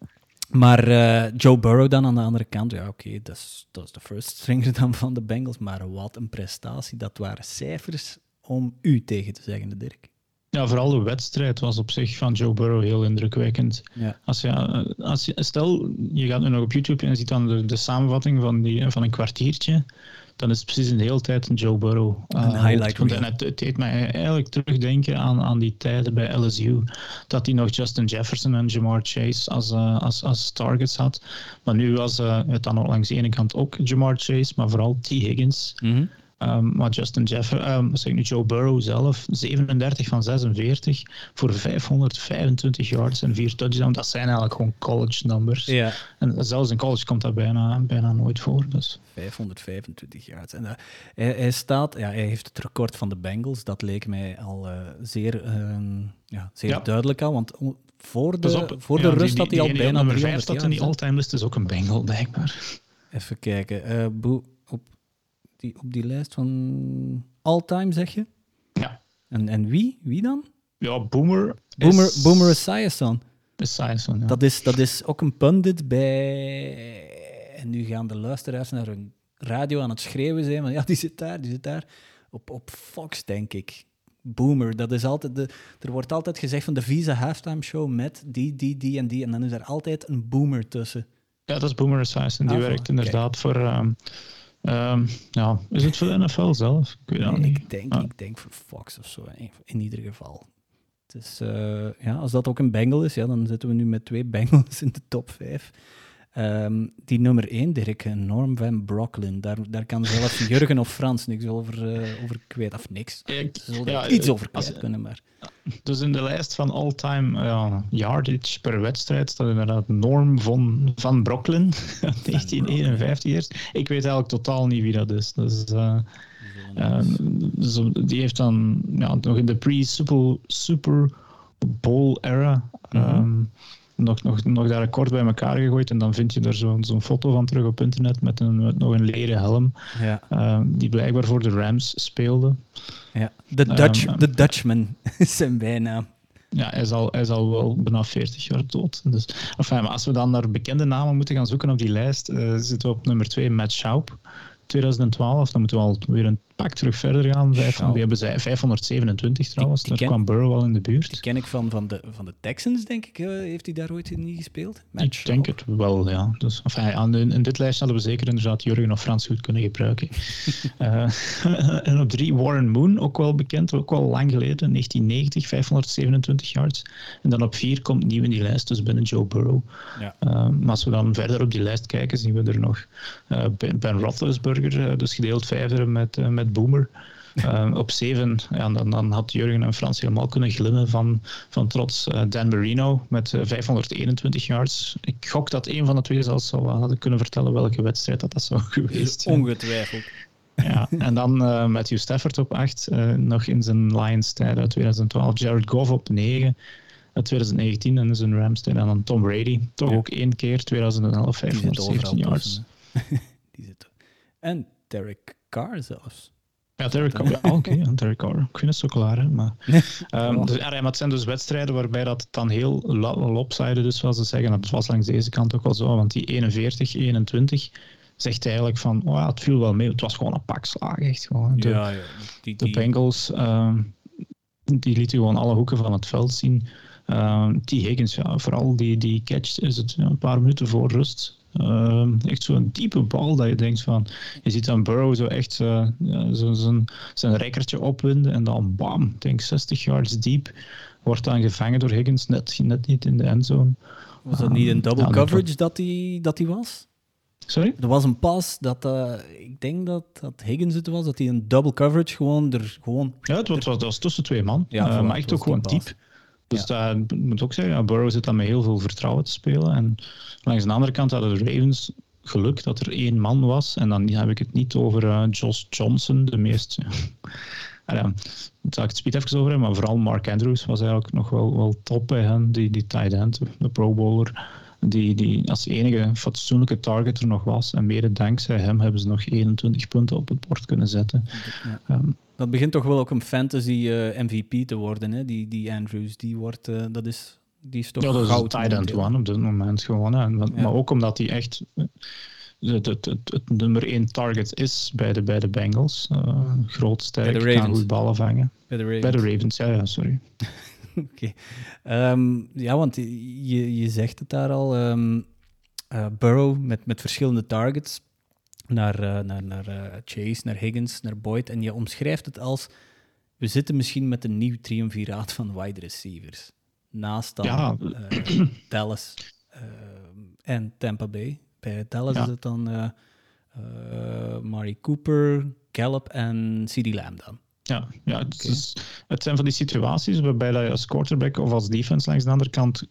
Maar eh, Joe Burrow dan aan de andere kant, ja oké, dat, is, dat is de first stringer dan van de Bengals, maar wat een prestatie. Dat waren cijfers om u tegen te zeggen, Dirk. ja, vooral de wedstrijd was op zich van Joe Burrow heel indrukwekkend. Ja. Als je, als je, stel, je gaat nu nog op YouTube en je ziet dan de, de samenvatting van, die, van een kwartiertje, dan is het precies de hele tijd een Joe Burrow. Een eh, highlight reel. En het, het deed mij eigenlijk terugdenken aan, aan die tijden bij LSU. Dat hij nog Justin Jefferson en Jamar Chase als, eh, als, als targets had. Maar nu was eh, het dan ook langs de ene kant ook Jamar Chase, maar vooral T. Higgins. Um, maar Justin Jefferson, um, zeg ik nu Joe Burrow zelf, 37 van 46 voor 525 yards en 4 touchdowns. Dat zijn eigenlijk gewoon college numbers. Ja, En zelfs in college komt dat bijna, bijna nooit voor. Dus. 525 yards. En, eh, hij, hij staat, ja, hij heeft het record van de Bengals. Dat leek mij al eh, zeer, ehm, ja, zeer Ja. duidelijk al. Want voor de, op, voor de ja, rust die- had hij al bijna op nummer 5 300 staat in die all-time list is ook een Bengal, blijkbaar. Even kijken. eh, Boe, die, op die lijst van all-time, zeg je? Ja. En, en wie? Wie dan? Ja, Boomer. Boomer, is, Boomer Esiason. ja. Dat is, dat is ook een pundit bij... En nu gaan de luisteraars naar hun radio aan het schreeuwen zijn. Van, ja, die zit daar, die zit daar. Op, op Fox, denk ik. Boomer, dat is altijd de, er wordt altijd gezegd van de Visa Halftime Show met die, die, die en die. En dan is er altijd een boomer tussen. Ja, dat is Boomer Esiason. Die Ah, werkt inderdaad voor... ehm, ehm, ja, is het voor de NFL zelf? Ik weet Nee, ik, denk, Ah. ik denk voor Fox of zo, in, ieder geval. Eh, ja, als dat ook een Bengal is, ja, dan zitten we nu met twee Bengals in de top 5. Die nummer 1, Dirk, eh, Norm van Brocklin. Daar, daar kan zelfs <laughs> Jurgen of Frans niks over, eh, over kwijt. Of niks. Ik- ja, iets eh, over als- kwijt kunnen, maar... Dus in de lijst van all-time ja, yardage per wedstrijd staat inderdaad Norm van, van Brooklyn, <laughs> 1951 eerst. Ik weet eigenlijk totaal niet wie dat is. Dus, eh, eh, zo- die heeft dan ja, nog in de pre-Super Super Bowl era ehm, nog, nog, nog daar kort bij elkaar gegooid. En dan vind je er zo'n zo'n foto van terug op internet met, een, met nog een leren helm, ja, eh, die blijkbaar voor de Rams speelde. ja. De, Dutch, Ehm, de Dutchman <laughs> is zijn bijnaam. ja, hij is, al, hij is al wel bijna 40 jaar dood. Dus, enfin, maar als we dan naar bekende namen moeten gaan zoeken op die lijst, uh, zitten we op nummer 2 Matt Schaub. 2012, dan moeten we al weer een pak terug verder gaan. Vijf, die hebben zij 527 trouwens, daar kwam Burrow al in de buurt. Die ken ik van, van, de, van de Texans, denk ik. Uh, heeft hij daar ooit in gespeeld? ik denk het wel, ja. Dus, enfin, aan in, in, dit lijstje hadden we zeker inderdaad Jurgen of Frans goed kunnen gebruiken. uh, <laughs> <laughs> en op drie Warren Moon, ook wel bekend, ook wel lang geleden, 1990, 527 yards. En dan op vier komt nieuw in die lijst, dus binnen Joe Burrow. Ja. Uh, maar als we dan verder op die lijst kijken, zien we er nog Ben, ben Roethlisberger, dus gedeeld vijfde met, met Boomer. Uh, op zeven, ja, dan, dan, had Jurgen en Frans helemaal kunnen glimmen van, van trots. Uh, Dan Marino met 521 eh, yards. Ik gok dat een van de twee zelfs zou hadden kunnen vertellen welke wedstrijd dat, dat zou <laughs> geweest zijn. Ongetwijfeld. Ja, en dan Matthew Stafford op 8, nog in zijn Lions-tijd uit 2012. Jared Goff op 9 uit 2019 en zijn Rams-tijd. En dan Tom Brady, toch ook één keer, 2011, 517 yards. Die zit <laughs> En Derek Carr zelfs. Ja, Derek Carr. Ja, oké, <laughs> okay, Derek Carr. Ik vind het zo klaar. Maar, <laughs> um, dus, ja, maar het zijn dus wedstrijden waarbij dat dan heel lopsided is, zoals ze zeggen. Dat was langs deze kant ook wel zo, want die 41, 21 zegt eigenlijk van, oh ja, het viel wel mee. Het was gewoon een pak slagen, echt gewoon. De, ja, ja. Die, die... de Bengals, um, die lieten gewoon alle hoeken van het veld zien. Um, T. Higgins, ja, vooral die, die catch is het een paar minuten voor rust. Uh, echt zo'n diepe bal dat je denkt van... Je ziet dan Burrow zo echt uh, ja, zo zijn, zijn rekkertje opwinden en dan bam, denk 60 yards diep. Wordt dan gevangen door Higgins, net, net niet in de endzone. Was dat niet een double coverage dat hij dat was? Sorry? Er was een pas dat, uh, ik denk dat, dat Higgins het was, dat hij een double coverage gewoon er gewoon... Ja, het was, het was tussen twee man, ja, maar echt ook gewoon diep. Dus dat moet ook zeggen, ja, Burrow zit dan met heel veel vertrouwen te spelen. En langs de andere kant hadden de Ravens geluk dat er één man was. En dan heb ik het niet over uh, Josh Johnson, de meest... <laughs> ja, daar zal ik het speed even over hebben, maar vooral Mark Andrews was eigenlijk nog wel, wel top bij hen, die, die tight end, de pro bowler die, die als enige fatsoenlijke target er nog was. En mede dankzij hem hebben ze nog 21 punten op het bord kunnen zetten. Ehm, dat begint toch wel ook een fantasy uh, eh, MVP te worden, hè? Die, die Andrews. Die, wordt, uh, dat is, die is toch ja, dat is goud. tight end one op dit moment gewoon. Hè. Maar, maar ook omdat hij echt eh, het, het, het, het, nummer één target is bij de, bij de Bengals. Uh, groot, sterk, kan goed ballen vangen. Bij de Ravens. Bij de Ravens, ja, ja sorry. <laughs> Oké. Ehm, ja, want je, je zegt het daar al. Um, uh, Burrow met, met verschillende targets naar, uh, naar, naar uh, Chase, naar Higgins, naar Boyd. En je omschrijft het als... We zitten misschien met een nieuw triumviraat van wide receivers. Naast dan ja. <clears throat> Dallas en Tampa Bay. Bij Dallas is het dan Mari Cooper, Gallup en CeeDee Lamb dan. Ja, ja het, is, het, zijn van die situaties waarbij je als quarterback of als defense langs de andere kant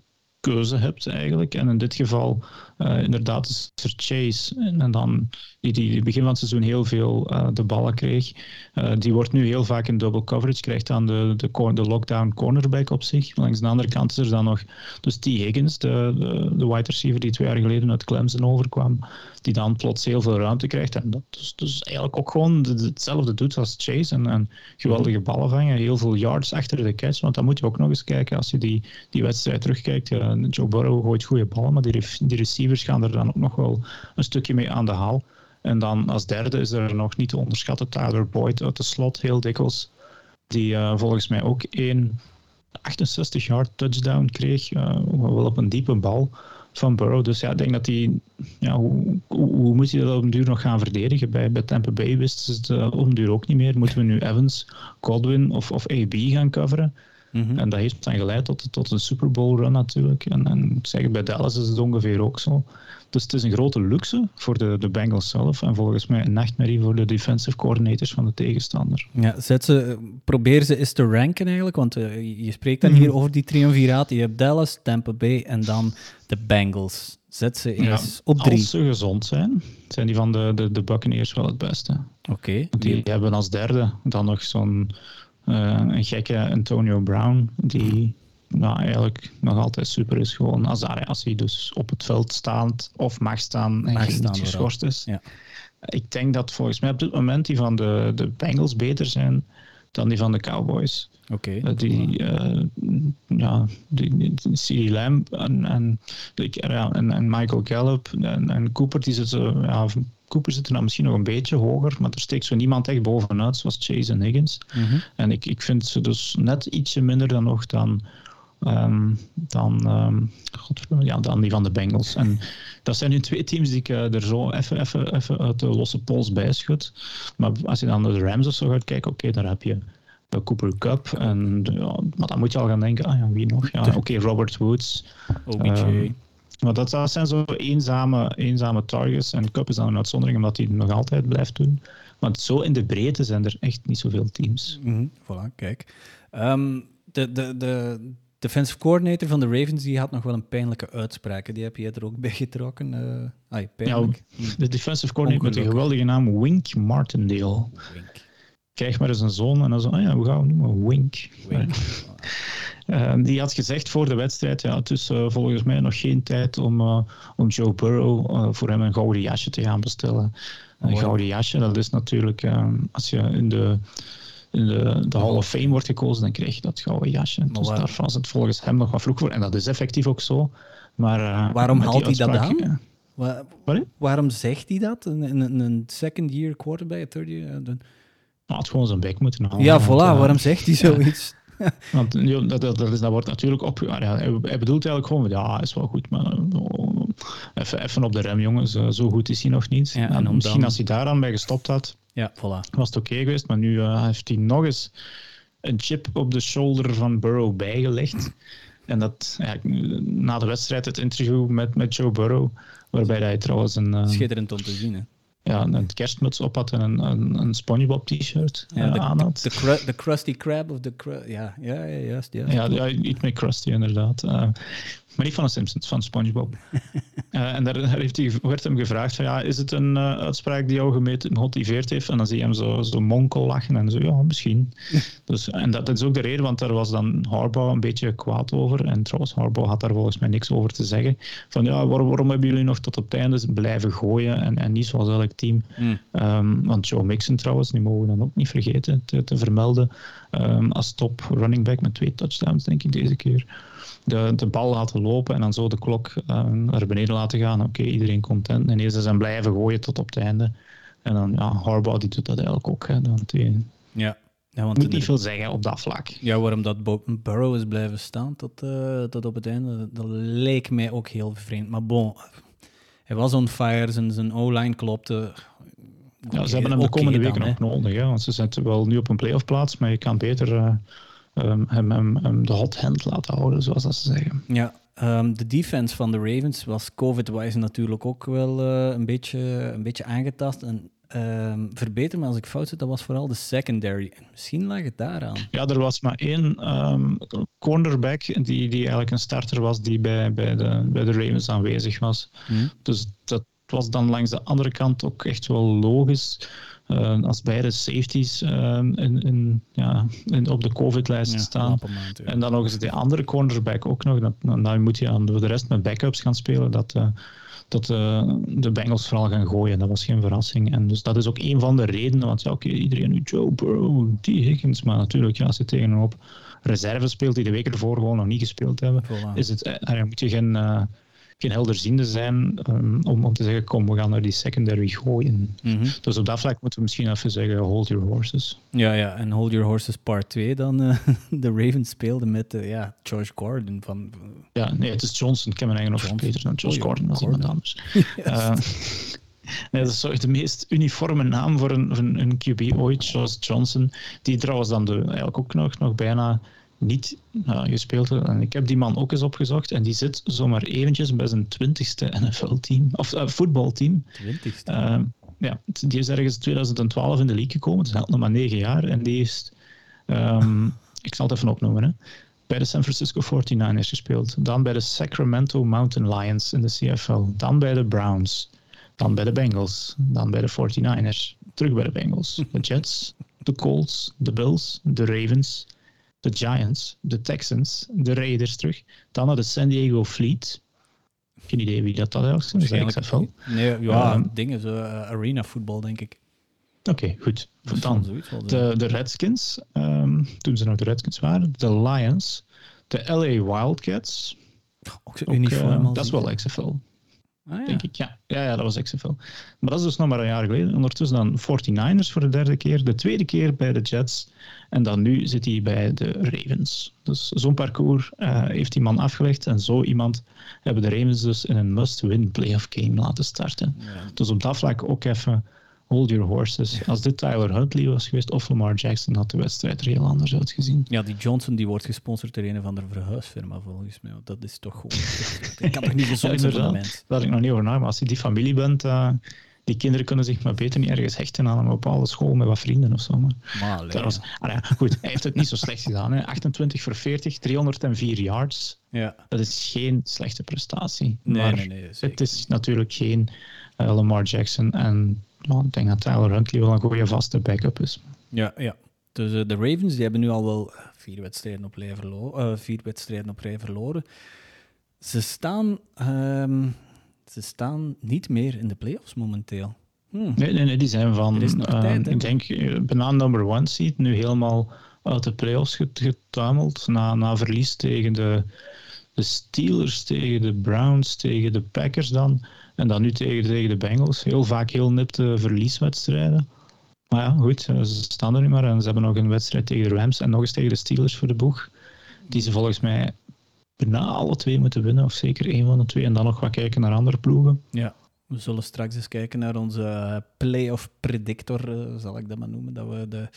keuze hebt eigenlijk. En in dit geval uh, inderdaad is er Chase. En dan die, die begin van het seizoen heel veel uh, de ballen kreeg. Uh, die wordt nu heel vaak in double coverage. Krijgt dan de, de, de lockdown cornerback op zich. Langs de andere kant is er dan nog dus T. Higgins, de, de, de wide receiver die twee jaar geleden uit Clemson overkwam. Die dan plots heel veel ruimte krijgt. En dat is dus eigenlijk ook gewoon hetzelfde doet als Chase. En, en geweldige ballen vangen. Heel veel yards achter de catch. Want dan moet je ook nog eens kijken als je die, die wedstrijd terugkijkt. Joe Burrow gooit goede ballen, maar die, die receivers gaan er dan ook nog wel een stukje mee aan de haal. En dan als derde is er nog niet te onderschatten Tyler Boyd uit de slot, heel dikwijls. Die uh, volgens mij ook een 68 yard touchdown kreeg, uh, wel op een diepe bal van Burrow. Dus ja, ik denk dat hij, ja, hoe, hoe, moet hij dat op een duur nog gaan verdedigen? Bij, bij Tampa Bay wisten ze het uh, op een duur ook niet meer. Moeten we nu Evans, Godwin of, of AB gaan coveren? Mhm. En dat heeft dan geleid tot, tot een Super Bowl run natuurlijk. En, en ik zeg, bij Dallas is het ongeveer ook zo. Dus het is een grote luxe voor de, de Bengals zelf en volgens mij een nachtmerrie voor de defensive coordinators van de tegenstander. Ja, zet ze, probeer ze eens te ranken eigenlijk, want uh, je spreekt dan mhm. hier over die triumviraat. Je hebt Dallas, Tampa Bay en dan de Bengals. Zet ze eens ja, op drie. Als ze gezond zijn, zijn die van de, de, de Buccaneers wel het beste. Oké. Die hebben als derde dan nog zo'n een gekke Antonio Brown, die nou, eigenlijk nog altijd super is. Gewoon als, als hij dus op het veld staat of mag staan en mag staan, niet geschorst is. Ja. Ik denk dat volgens mij op dit moment die van de, de Bengals beter zijn dan die van de Cowboys. Oké. Uh, die, uh, ja, die, CD Lamb en, en, en, en Michael Gallup en, en Cooper, die zitten, ja, Cooper zit er nou misschien nog een beetje hoger, maar er steekt zo niemand echt bovenuit, zoals Chase en Higgins. Mm -hmm. En ik, ik vind ze dus net ietsje minder dan nog dan, um, dan, um, God, ja, dan die van de Bengals. En dat zijn nu twee teams die ik uh, er zo even, even, even uit de losse pols bij schud. Maar als je dan naar de Rams of zo gaat kijken, oké, okay, daar heb je de Cooper Cup. En, ja, maar dan moet je al gaan denken, ah ja, wie nog? Ja, <laughs> oké, okay, Robert Woods. OBJ. Um, maar dat, dat zijn zo eenzame, eenzame targets. En Cup is dan een uitzondering omdat hij het nog altijd blijft doen. Want zo in de breedte zijn er echt niet zoveel teams. Mm -hmm. Voilà, kijk. Um, de, de, de defensive coordinator van de Ravens die had nog wel een pijnlijke uitspraak. Die heb je er ook bij getrokken. Uh, ai, pijnlijk. Ja, de defensive coordinator met de geweldige naam Wink Martindale. Wink. Krijg maar eens een zoon en dan zo, ah ja, hoe gaan we noemen? Wink. Wink. Uh, <laughs> die had gezegd voor de wedstrijd, ja, het is uh, volgens mij nog geen tijd om, uh, om Joe Burrow voor hem een gouden jasje te gaan bestellen. Een Oh, gouden jasje, dat is natuurlijk, als je in de, in de, de Hall of Fame wordt gekozen, dan krijg je dat gouden jasje. Maar Dus waar- daar was het volgens hem nog wat vroeg voor. En dat is effectief ook zo. Maar, eh, Waarom haalt hij dat aan? waarom zegt hij dat? Een, een, een second year quarterback, third year? Eh, Nou, het gewoon zijn bek moeten halen. Ja, voilà. eh, waarom zegt hij zoiets? <laughs> Want dat, dat, dat, is, dat wordt natuurlijk op. ja, hij, bedoelt eigenlijk gewoon, ja, is wel goed, maar oh, even, even op de rem, jongens. eh, Zo goed is hij nog niet. Ja, En misschien dan- als hij daaraan bij gestopt had, Ja, voilà. was het oké geweest. Maar nu eh, heeft hij nog eens een chip op de shoulder van Burrow bijgelegd. En dat, ja, na de wedstrijd, het interview met, met Joe Burrow, waarbij hij trouwens een, eh, Schitterend om te zien. Hè. Ja, een kerstmuts op had en een, een, een SpongeBob t-shirt Ja, eh, de, aan had. de, Krusty Krab of de... cru- ja, ja, ja, juist. juist. Ja, ja, iets met Krusty inderdaad. Eh, maar niet van de Simpsons, van SpongeBob. <laughs> Eh, en daar, daar heeft hij, werd hem gevraagd van, ja, is het een eh, uitspraak die jou gemeten- gemotiveerd heeft? En dan zie je hem zo, zo monkel lachen en zo, ja, misschien. <laughs> dus, en dat, is ook de reden, want daar was dan Harbaugh een beetje kwaad over. En trouwens, Harbaugh had daar volgens mij niks over te zeggen. Van, ja, waarom, waarom hebben jullie nog tot op het einde blijven gooien en, en niet zoals elk team? Mm. Ehm, want Joe Mixon trouwens, die mogen we dan ook niet vergeten te, te vermelden, ehm, als top running back met twee touchdowns, denk ik, deze keer. De, de bal laten lopen en dan zo de klok ehm, naar beneden laten gaan. Oké, iedereen content. En eerst zijn blijven gooien tot op het einde. En dan, ja, Harbaugh die doet dat eigenlijk ook. Hè, want die Ja. Ja, want moet niet veel zeggen op dat vlak. Ja, waarom dat Burrow is blijven staan tot, eh, tot op het einde, dat leek mij ook heel vreemd. Maar bon, hij was on fire, zijn, zijn O-line klopte. Ja, ze hebben hem de komende weken nog nodig. Hè, want ze zitten wel nu op een playoff plaats, maar je kan beter eh, ehm, hem, hem, hem de hot hand laten houden, zoals dat ze zeggen. Ja, ehm, de defense van de Ravens was COVID-wise natuurlijk ook wel eh, een, beetje, een beetje aangetast. En ehm, verbeter me als ik fout zit, dat was vooral de secondary. En misschien lag het daaraan. Ja, er was maar één cornerback die, die eigenlijk een starter was die bij, bij, de, bij de Ravens aanwezig was. Hm? Dus dat was dan langs de andere kant ook echt wel logisch. Eh, als beide safeties ehm, in, in, ja, in, op de COVID-lijst Ja, staan. ja. En dan nog eens die andere cornerback ook nog. Dat, dan, dan moet je aan voor de rest met backups gaan spelen. Dat, eh, dat eh, de Bengals vooral gaan gooien. Dat was geen verrassing. En dus dat is ook een van de redenen. Want ja, oké, iedereen nu Joe Burrow, die Higgins. Maar natuurlijk, ja, als je tegen een hoop reserve speelt die de week ervoor gewoon nog niet gespeeld hebben, Voilà. is het, eh, moet je geen, geen helderziende zijn um, om, om te zeggen, kom, we gaan naar die secondary gooien. Mhm. Dus op dat vlak moeten we misschien even zeggen, hold your horses. Ja, ja, en Hold Your Horses Part 2 dan eh, <laughs> de Ravens speelden met eh, ja, George Gordon van... Ja, nee, het is Johnson. Ik heb mijn eigen nog beter dan Josh Oh, Gordon, als iemand anders. <laughs> Eh, nee, dat is zo de meest uniforme naam voor een, een, een QB ooit, Josh Johnson. Die trouwens dan de, eigenlijk ook nog, nog bijna niet nou, gespeeld heeft. En ik heb die man ook eens opgezocht en die zit zomaar eventjes bij zijn twintigste NFL-team, of eh, voetbalteam. 20ste. Eh, ja, die is ergens 2012 in de league gekomen, dus hij had nog maar negen jaar. En die is, ehm, <laughs> ik zal het even opnoemen, hè. bij de San Francisco 49ers gespeeld. Dan bij de Sacramento Mountain Lions in de CFL. Dan bij de Browns. Dan bij de Bengals. Dan bij de 49ers. Terug bij de Bengals. De Jets, de Colts, de Bills, de Ravens, de Giants, de Texans, de Raiders terug. Dan naar de San Diego Fleet. Geen idee wie dat, dat is. Dat is de XFL. Nee, ja, Ehm, dingen, zo, eh, arena voetbal, denk ik. Oké, goed. Dan de, de Redskins, um, toen ze nog de Redskins waren, de Lions, de LA Wildcats. Ook, uniform uh, dat is wel XFL. Ah, ja. Denk ik, ja. ja. Ja, dat was XFL. Maar dat is dus nog maar een jaar geleden. Ondertussen dan 49ers voor de derde keer. De tweede keer bij de Jets. En dan nu zit hij bij de Ravens. Dus zo'n parcours uh, heeft die man afgelegd. En zo iemand hebben de Ravens dus in een must-win playoff game laten starten. Dus op dat vlak ook even hold your horses. Als dit Tyler Huntley was geweest of Lamar Jackson, had de wedstrijd er heel anders uitgezien. Ja, die Johnson die wordt gesponsord door een of andere verhuisfirma volgens mij. Dat is toch gewoon... <laughs> ik kan toch niet gezond zijn. Daar had ik nog niet over na, maar als je die familie bent... Uh, die kinderen kunnen zich maar beter niet ergens hechten aan een bepaalde school met wat vrienden of zo. Maar, dat was, ah ja, goed, hij heeft het niet zo slecht gedaan. Hè. 28 voor 40, 304 yards. Ja. Dat is geen slechte prestatie. Nee, maar nee, nee, het is natuurlijk geen uh, Lamar Jackson. En nou, ik denk dat Tyler Huntley wel een goede vaste backup is. Ja, ja. Dus uh, de Ravens die hebben nu al wel vier wedstrijden op rij, verlo uh, vier wedstrijden op rij verloren. Ze staan, um, ze staan niet meer in de playoffs momenteel. Hmm. Nee, nee, nee, die zijn van, uh, ik denk, bijna number one seed, nu helemaal uit de playoffs getuimeld. Na, na verlies tegen de, de Steelers, tegen de Browns, tegen de Packers dan. En dan nu tegen, tegen de Bengals. Heel vaak heel nipte verlieswedstrijden. Maar ja, goed, ze staan er nu maar. En ze hebben nog een wedstrijd tegen de Rams en nog eens tegen de Steelers voor de boeg. Die ze volgens mij bijna alle twee moeten winnen, of zeker één van de twee. En dan nog wat kijken naar andere ploegen. Ja, we zullen straks eens kijken naar onze playoff predictor, eh, zal ik dat maar noemen. Dat we de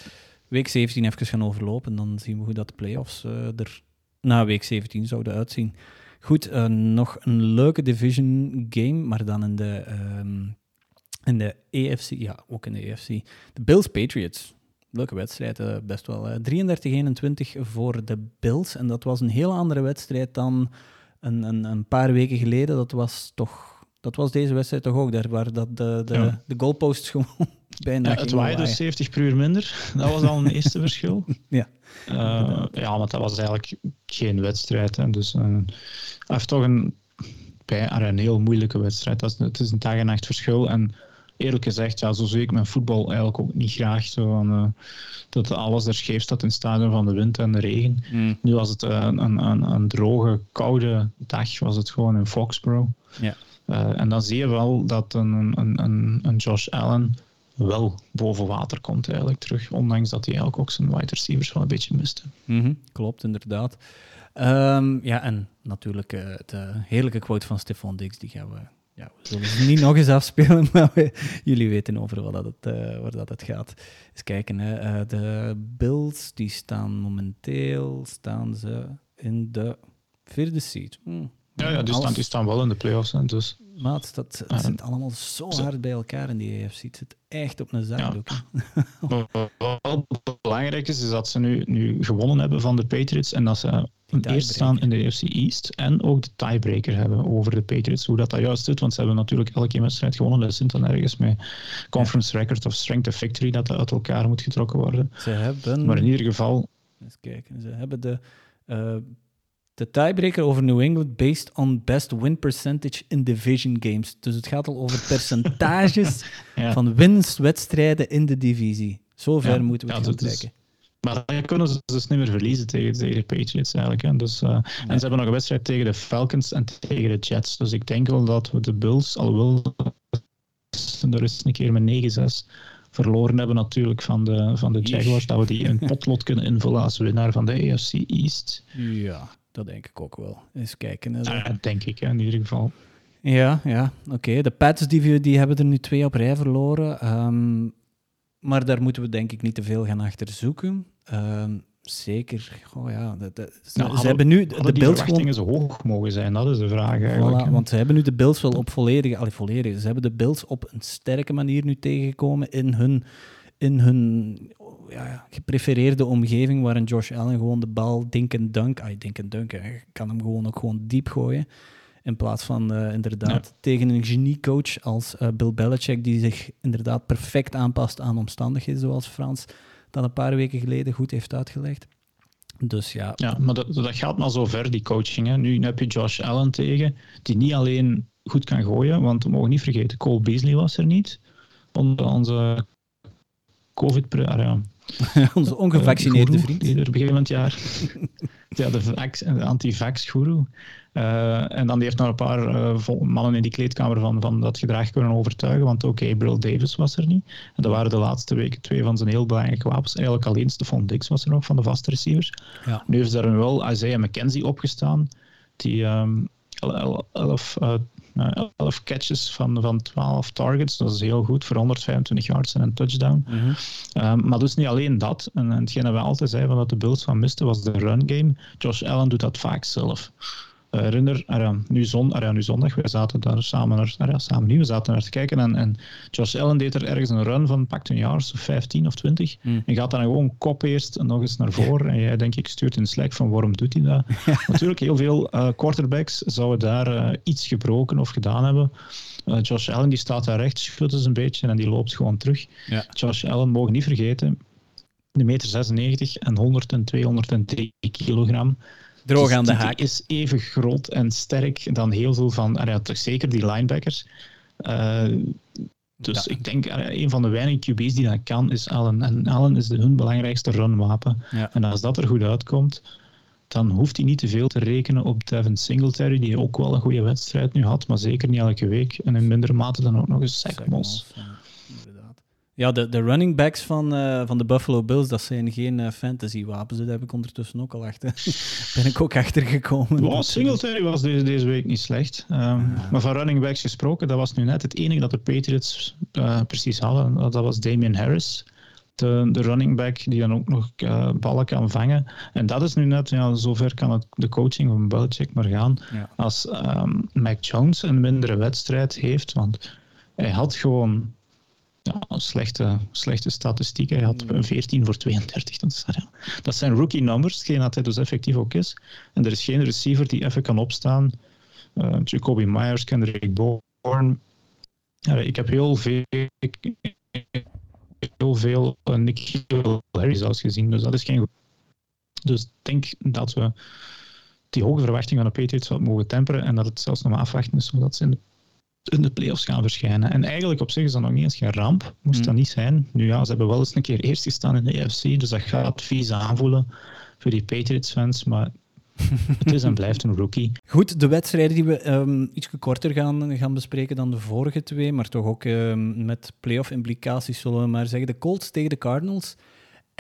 week 17 even gaan overlopen. Dan zien we hoe dat de playoffs uh, er na week 17 zouden uitzien. Goed, nog een leuke division game, maar dan in de, um, in de AFC. Ja, ook in de AFC. De Bills Patriots. Leuke wedstrijd, uh, best wel. Uh, 33-21 voor de Bills. En dat was een heel andere wedstrijd dan een, een, een paar weken geleden. Dat was toch dat was deze wedstrijd toch ook, daar waar dat de, de, ja. de goalposts <laughs> gewoon bijna ja, Het waaide dus 70 per uur minder. Dat was al een eerste <laughs> verschil. Ja. Uh, ja, want dat was eigenlijk geen wedstrijd. Hè. Dus hij heeft toch een, bij, een heel moeilijke wedstrijd. Dat is, het is een dag en nacht verschil. En eerlijk gezegd, ja, zo zie ik mijn voetbal eigenlijk ook niet graag. Zo van, uh, dat alles er scheef staat in het stadion van de wind en de regen. Mm. Nu was het een, een, een, een, droge, koude dag, was het gewoon in Foxborough. Ja. Uh, en dan zie je wel dat een, een, een, een Josh Allen wel boven water komt eigenlijk terug. Ondanks dat hij eigenlijk ook zijn wide receivers wel een beetje miste. Mm -hmm, klopt, inderdaad. Um, ja, en natuurlijk uh, de heerlijke quote van Stefan Dix, die gaan we... Ja, we zullen ze niet nog eens afspelen, <laughs> maar jullie weten over wat dat het, uh, waar dat het gaat. Eens kijken, hè. Uh, de Bills, die staan momenteel staan ze in de vierde seat. Hm. Ja, ja die, staan, die staan wel in de playoffs. Hè, dus. Maat, dat, dat zit allemaal zo hard bij elkaar in die AFC. Het zit echt op een zakdoek. Ja. <laughs> Wat belangrijk is, is dat ze nu, nu gewonnen hebben van de Patriots en dat ze eerst staan in de AFC East en ook de tiebreaker hebben over de Patriots. Hoe dat, dat juist zit, want ze hebben natuurlijk elke wedstrijd gewonnen. Dat zit dan ergens met conference record of strength of victory dat dat uit elkaar moet getrokken worden. Ze hebben... Maar in ieder geval... Eens kijken, ze hebben de... Uh, de tiebreaker over New England based on best win percentage in division games. Dus het gaat al over percentages <laughs> van winstwedstrijden in de divisie. Zover ja, moeten we het gaan trekken. Maar dan kunnen ze dus niet meer verliezen tegen, tegen de Patriots eigenlijk. Hè. Dus, uh, En ze hebben nog een wedstrijd tegen de Falcons en tegen de Jets. Dus ik denk wel dat we de Bills, alhoewel er is een keer met 9-6 verloren hebben natuurlijk van de, van de Jaguars, dat we die een <laughs> potlot kunnen invullen als winnaar van de AFC East. Ja, dat denk ik ook wel. Eens kijken. Ja, dat denk ik in ieder geval. Ja, ja oké. De Pats die, die hebben er nu twee op rij verloren. Um, maar daar moeten we denk ik niet te veel gaan achter zoeken. Um, zeker. Oh ja, ze, nou, ze hebben nu de, de verwachtingen zo hoog mogen zijn, dat is de vraag eigenlijk. Voilà, want ze hebben nu de Bills wel op volledige, allee, volledige, ze hebben de Bills op een sterke manier nu tegengekomen in hun, in hun ja, geprefereerde omgeving, waarin Josh Allen gewoon de bal dink en dunk, ah, dink en dunk, hij kan hem gewoon ook gewoon diep gooien. In plaats van uh, inderdaad tegen een geniecoach als uh, Bill Belichick, die zich inderdaad perfect aanpast aan omstandigheden, zoals Frans dat een paar weken geleden goed heeft uitgelegd. Dus ja. Ja, maar dat, dat gaat maar zo ver, die coaching. Hè. Nu heb je Josh Allen tegen, die niet alleen goed kan gooien, want we mogen niet vergeten, Cole Beasley was er niet. Onze COVID... Ah, ja, <laughs> Onze ongevaccineerde uh, vriend. Die er begin van het jaar. <laughs> ja, de, de anti-vax-guru. Uh, en dan die heeft nog een paar uh, mannen in die kleedkamer van, van dat gedrag kunnen overtuigen, want ook Gabriel Davis was er niet. En dat waren de laatste weken twee van zijn heel belangrijke wapens. Eigenlijk alleen Stephon Dix was er nog van de vaste receivers. Ja. Nu heeft daar wel Isaiah McKenzie opgestaan, die um, elf, 11 catches van, van 12 targets. Dat is heel goed voor 125 yards en een touchdown. Mm -hmm. um, maar dus niet alleen dat. En, en hetgeen dat we altijd zeiden dat de Bills van misten was de run game. Josh Allen doet dat vaak zelf. Uh, herinner, uh, nu, zon, uh, nu zondag, wij zaten daar samen naar, ja, samen niet, we zaten naar te kijken en, en Josh Allen deed er ergens een run van pakt een jaar, of 15 of 20 Mm. en gaat dan gewoon kop eerst en nog eens naar voren en jij denk ik stuurt in Slack van waarom doet hij dat? <laughs> Natuurlijk, heel veel uh, quarterbacks zouden daar uh, iets gebroken of gedaan hebben. Josh Allen die staat daar recht, schudt eens een beetje en die loopt gewoon terug. Ja. Josh Allen mogen niet vergeten, de meter 96 en 100 en 203 kilogram. Droog Dus aan de haak. is even groot en sterk dan heel veel van, ja, toch zeker die linebackers. Uh, dus Ja. ik denk, een van de weinige QB's die dat kan, is Allen. En Allen is de, hun belangrijkste runwapen. Ja. En als dat er goed uitkomt, dan hoeft hij niet te veel te rekenen op Devin Singletary, die ook wel een goede wedstrijd nu had, maar zeker niet elke week. En in mindere mate dan ook nog eens Zach Moss. Ja, de, de running backs van, uh, van de Buffalo Bills, dat zijn geen uh, fantasy wapens. Daar heb ik ondertussen ook al achter. <laughs> ben ik ook achter gekomen. Wow, Singletary was deze, deze week niet slecht. Um, ja. Maar van running backs gesproken, dat was nu net het enige dat de Patriots uh, precies hadden. Dat was Damian Harris. De, de running back die dan ook nog ballen kan vangen. En dat is nu net, ja, zover kan het, de coaching van Belichick maar gaan. Ja. Als um, Mac Jones een mindere wedstrijd heeft, want hij had gewoon ja, slechte, slechte statistieken. Hij had 14 voor 32. Dat, is, ja, dat zijn rookie numbers, hetgeen dat hij dus effectief ook is. En er is geen receiver die even kan opstaan. Uh, Jacoby Myers, Kendrick Bourne. Ja, ik heb heel veel, heel veel uh, Nick Harry zelfs gezien, dus dat is geen goed. Dus ik denk dat we die hoge verwachtingen van de Patriots wat mogen temperen en dat het zelfs nog maar afwachten is zodat ze in de in de playoffs gaan verschijnen. En eigenlijk op zich is dat nog niet eens geen ramp. Moest Mm. dat niet zijn. Nu ja, ze hebben wel eens een keer eerst gestaan in de EFC, dus dat gaat vies aanvoelen voor die Patriots-fans, maar het is en blijft een rookie. <laughs> Goed, de wedstrijden die we um, iets korter gaan, gaan bespreken dan de vorige twee, maar toch ook um, met playoff implicaties zullen we maar zeggen. De Colts tegen de Cardinals.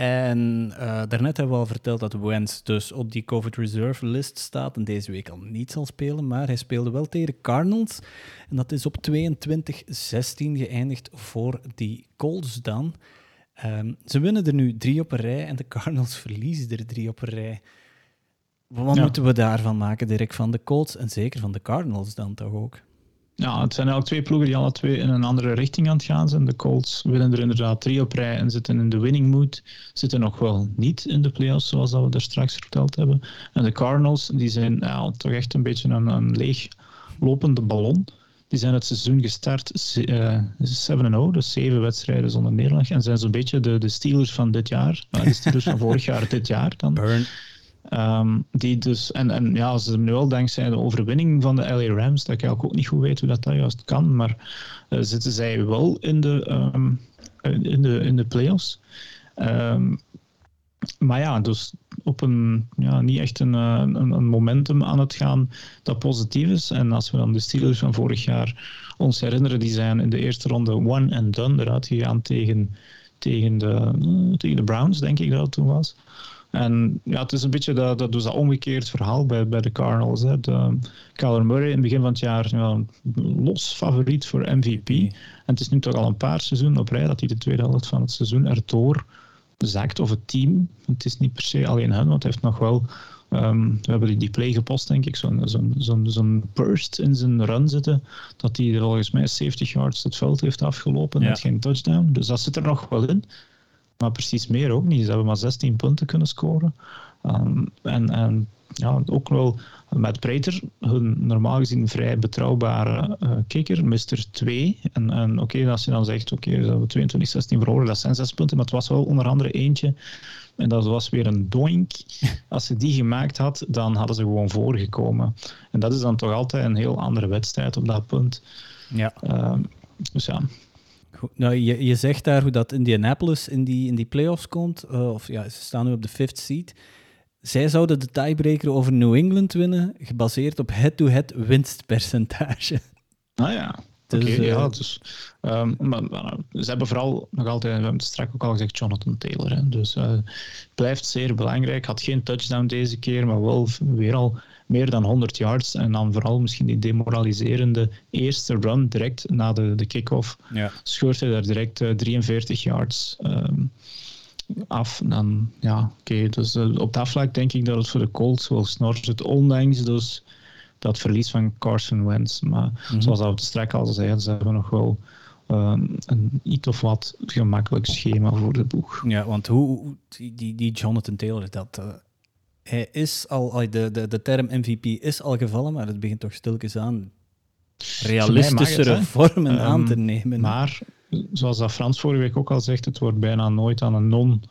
En uh, daarnet hebben we al verteld dat Wentz dus op die COVID reserve list staat en deze week al niet zal spelen, maar hij speelde wel tegen de Cardinals. En dat is op 22-16 geëindigd voor die Colts dan. Um, ze winnen er nu drie op een rij en de Cardinals <laughs> verliezen er drie op een rij. Wat ja. moeten we daarvan maken, Dirk? Van de Colts en zeker van de Cardinals dan toch ook? Ja, het zijn eigenlijk twee ploegen die alle twee in een andere richting aan het gaan zijn. De Colts winnen er inderdaad drie op rij en zitten in de winning mood. Zitten nog wel niet in de playoffs, zoals dat we er straks verteld hebben. En de Cardinals, die zijn ja, toch echt een beetje een, een leeg lopende ballon. Die zijn het seizoen gestart uh, 7-0, dus zeven wedstrijden zonder nederlaag. En zijn zo'n beetje de, de Steelers van dit jaar. Uh, de Steelers van <laughs> vorig jaar, dit jaar dan. Burn. Um, die dus, en, en ja, ze nu wel dankzij de overwinning van de LA Rams, dat ik ook niet goed weet hoe dat, dat juist kan, maar uh, zitten zij wel in de, um, in de, in de playoffs. Um, maar ja, dus op een, ja, niet echt een, een, een, momentum aan het gaan dat positief is. En als we dan de Steelers van vorig jaar ons herinneren, die zijn in de eerste ronde one and done eruit gegaan tegen, tegen, de, tegen de Browns, denk ik dat het toen was. En ja, het is een beetje dat, dat, dus dat omgekeerd verhaal bij, bij de Cardinals. Hè. De, Kyler Murray in het begin van het jaar ja, los favoriet voor MVP. En het is nu toch al een paar seizoenen op rij dat hij de tweede helft van het seizoen erdoor zakt. Of het team. Het is niet per se alleen hen, want hij heeft nog wel... Um, we hebben die play gepost, denk ik, zo'n zo'n zo'n zo'n burst in zijn run zitten, dat hij volgens mij 70 yards het veld heeft afgelopen Ja. met geen touchdown. Dus dat zit er nog wel in. Maar precies meer ook niet. Ze hebben maar 16 punten kunnen scoren. Um, en, en ja, ook wel met Preter, hun normaal gezien vrij betrouwbare uh, kicker, Mr. 2. En, en oké, okay, als je dan zegt, oké, okay, we hebben 22-16 verloren, dat zijn 6 punten, maar het was wel onder andere eentje. En dat was weer een doink. <laughs> Als ze die gemaakt had, dan hadden ze gewoon voorgekomen. En dat is dan toch altijd een heel andere wedstrijd op dat punt. Ja. Um, dus ja. Nou, je, je zegt daar hoe dat Indianapolis in die, in die playoffs komt. Uh, of ja, ze staan nu op de fifth seed. Zij zouden de tiebreaker over New England winnen, gebaseerd op head-to-head winstpercentage. Ah ja, <laughs> dus, okay, ja, dus, um, maar, maar, ze hebben vooral nog altijd, we hebben het straks ook al gezegd, Jonathan Taylor. Hè. Dus uh, blijft zeer belangrijk. Had geen touchdown deze keer, maar wel weer al meer dan 100 yards. En dan vooral misschien die demoraliserende eerste run direct na de, de kick-off. Ja. Scheurt hij daar direct uh, 43 yards um, af. Dan, ja, oké. dus uh, op dat vlak denk ik dat het voor de Colts wel snor zit. Ondanks dus dat verlies van Carson Wentz. Maar mm-hmm. zoals we straks al zeiden, ze hebben nog wel um, een iets of wat gemakkelijk schema voor de boeg. Ja, want hoe die, die Jonathan Taylor, dat, uh, hij is al, de, de, de term MVP is al gevallen, maar het begint toch stilletjes aan realistischere vormen um, aan te nemen. Maar, zoals dat Frans vorige week ook al zegt, het wordt bijna nooit aan een non-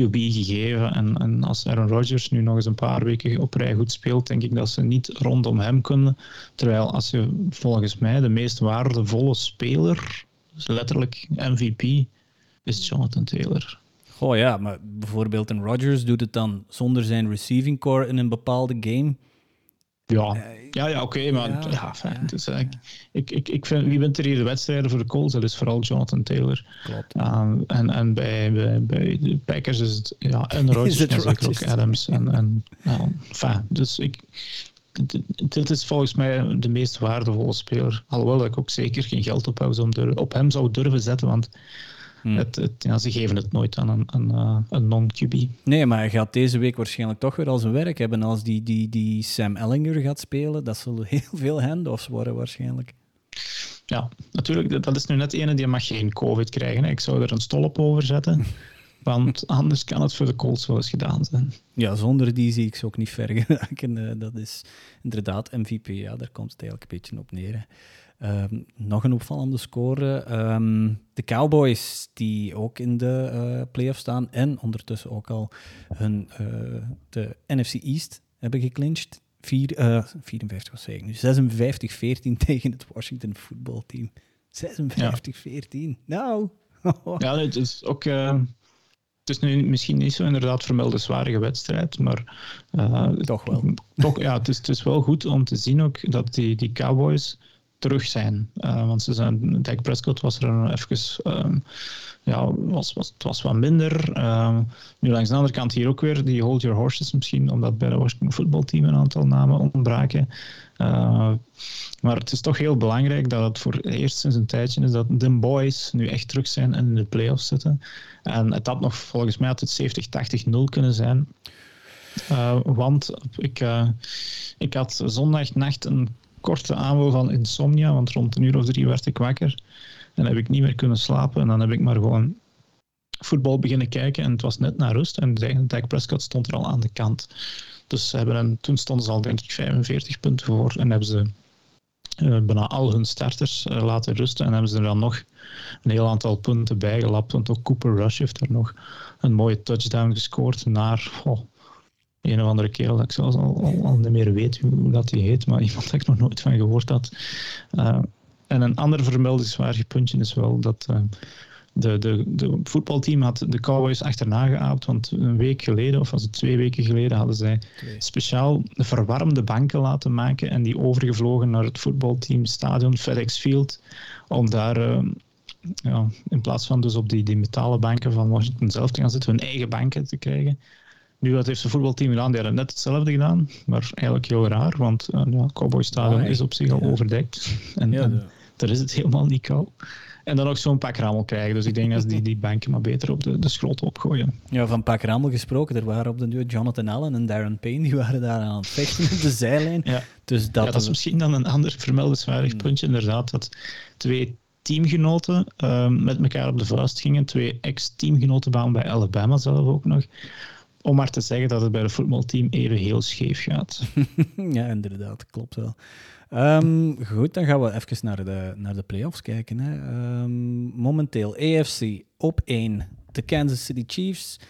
QB gegeven. En, en als Aaron Rodgers nu nog eens een paar weken op rij goed speelt, denk ik dat ze niet rondom hem kunnen. Terwijl als je volgens mij de meest waardevolle speler, dus letterlijk MVP, is Jonathan Taylor. Oh ja, maar bijvoorbeeld een Rodgers doet het dan zonder zijn receiving core in een bepaalde game. Ja, eh, ja, ja oké, maar ja, ja, dus, uh, ik, ik, ik vind, wie wint er hier de wedstrijden voor de Colts? Dat is vooral Jonathan Taylor. Klopt. Um, en en bij, bij, bij de Packers is het ja, en <laughs> Rodgers en zeker ook Adams. En, en, nou, enfin, dus ik, dit is volgens mij de meest waardevolle speler. Alhoewel dat ik ook zeker geen geld op, zou op hem zou durven zetten, want Hmm. Het, ja, ze geven het nooit aan een, een, eh, een non-QB. Nee, maar hij gaat deze week waarschijnlijk toch weer al zijn werk hebben. Als die, die, die Sam Ellinger gaat spelen, dat zullen <laughs> heel veel handoffs worden waarschijnlijk. Ja, natuurlijk. Dat is nu net ene die mag geen COVID krijgen. Ik zou er een stolp over zetten. <laughs> Want anders kan het voor de Colts wel eens gedaan zijn. Ja, zonder die zie ik ze ook niet ver <laughs> geraken. Eh, dat is inderdaad MVP. Ja, daar komt het eigenlijk een beetje op neer. Um, nog een opvallende score. Um, de Cowboys, die ook in de uh, playoffs staan en ondertussen ook al hun, uh, de NFC East hebben geclinched. Vier, uh, 54 was ik nu. 56-14 <laughs> tegen het Washington voetbalteam. 56-14. Nou. <laughs> ja, het is ook. Uh, het is nu misschien niet zo inderdaad vermelde zware wedstrijd, maar. Toch wel. Toch, ja, het is, het is wel goed om te zien ook dat die, die Cowboys terug zijn. Uh, want ze zijn, Dak Prescott was er even, um, ja, was, was, het was wat minder. Um, nu langs de andere kant hier ook weer die hold your horses misschien, omdat bij de Washington voetbalteam een aantal namen ontbraken. Uh, maar het is toch heel belangrijk dat het voor eerst sinds een tijdje is dat de boys nu echt terug zijn en in de playoffs zitten. En het had nog volgens mij het 70-80-0 kunnen zijn. Uh, want ik, uh, ik had zondagnacht een korte aanval van insomnia, want rond een uur of drie werd ik wakker. En heb ik niet meer kunnen slapen. En dan heb ik maar gewoon voetbal beginnen kijken. En het was net na rust. En Dak Prescott stond er al aan de kant. Dus ze hebben een, toen stonden ze al, denk ik, 45 punten voor. En hebben ze uh, bijna al hun starters uh, laten rusten. En hebben ze er dan nog een heel aantal punten bijgelapt. Want ook Cooper Rush heeft er nog een mooie touchdown gescoord naar een of andere kerel dat ik zelfs al, al, al niet meer weet hoe, dat die heet, maar iemand dat ik nog nooit van gehoord had. Uh, en een ander vermeldenswaardig puntje is wel dat uh, de, de, de voetbalteam had de Cowboys achterna geaapt, want een week geleden, of was het twee weken geleden, hadden zij speciaal verwarmde banken laten maken en die overgevlogen naar het voetbalteam stadion FedEx Field, om daar... Uh, ja, in plaats van dus op die, die metalen banken van Washington zelf te gaan zitten, hun eigen banken te krijgen. Nu, wat heeft het voetbalteam? Die hadden net hetzelfde gedaan, maar eigenlijk heel raar, want uh, ja, Cowboy Stadion is op zich al overdekt. <laughs> En, ja, daar is het helemaal niet koud. En dan ook zo'n pak rammel krijgen. Dus ik denk dat die, die banken maar beter op de, de schrot opgooien. Ja, van pak rammel gesproken. Er waren op de duur Jonathan Allen en Darren Payne. Die waren daar aan het vechten op de <laughs> zijlijn. Ja, dus dat, ja, dat is misschien dan een ander vermeldenswaardig hmm. puntje. Inderdaad, dat twee teamgenoten uh, met elkaar op de vuist gingen. Twee ex-teamgenoten bij Alabama zelf ook nog om maar te zeggen dat het bij het voetbalteam even heel scheef gaat. <laughs> ja, inderdaad, klopt wel. Um, goed, dan gaan we even naar de, naar de playoffs kijken. Hè. Um, momenteel AFC op 1, de Kansas City Chiefs.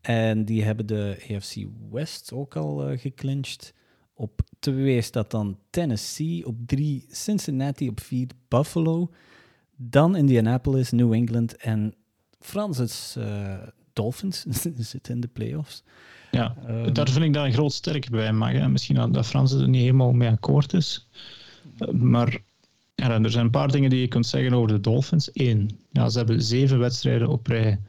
En die hebben de AFC West ook al uh, geclinched. Op 2 staat dan Tennessee, op 3 Cincinnati, op 4 Buffalo. Dan Indianapolis, New England en Francis uh, Dolphins <laughs> zitten in de playoffs. Ja, um, daar vind ik dat een groot sterk bij mag. Misschien dat Frans er niet helemaal mee akkoord is. Maar ja, er zijn een paar dingen die je kunt zeggen over de Dolphins. Eén, ja, ze hebben zeven wedstrijden op rij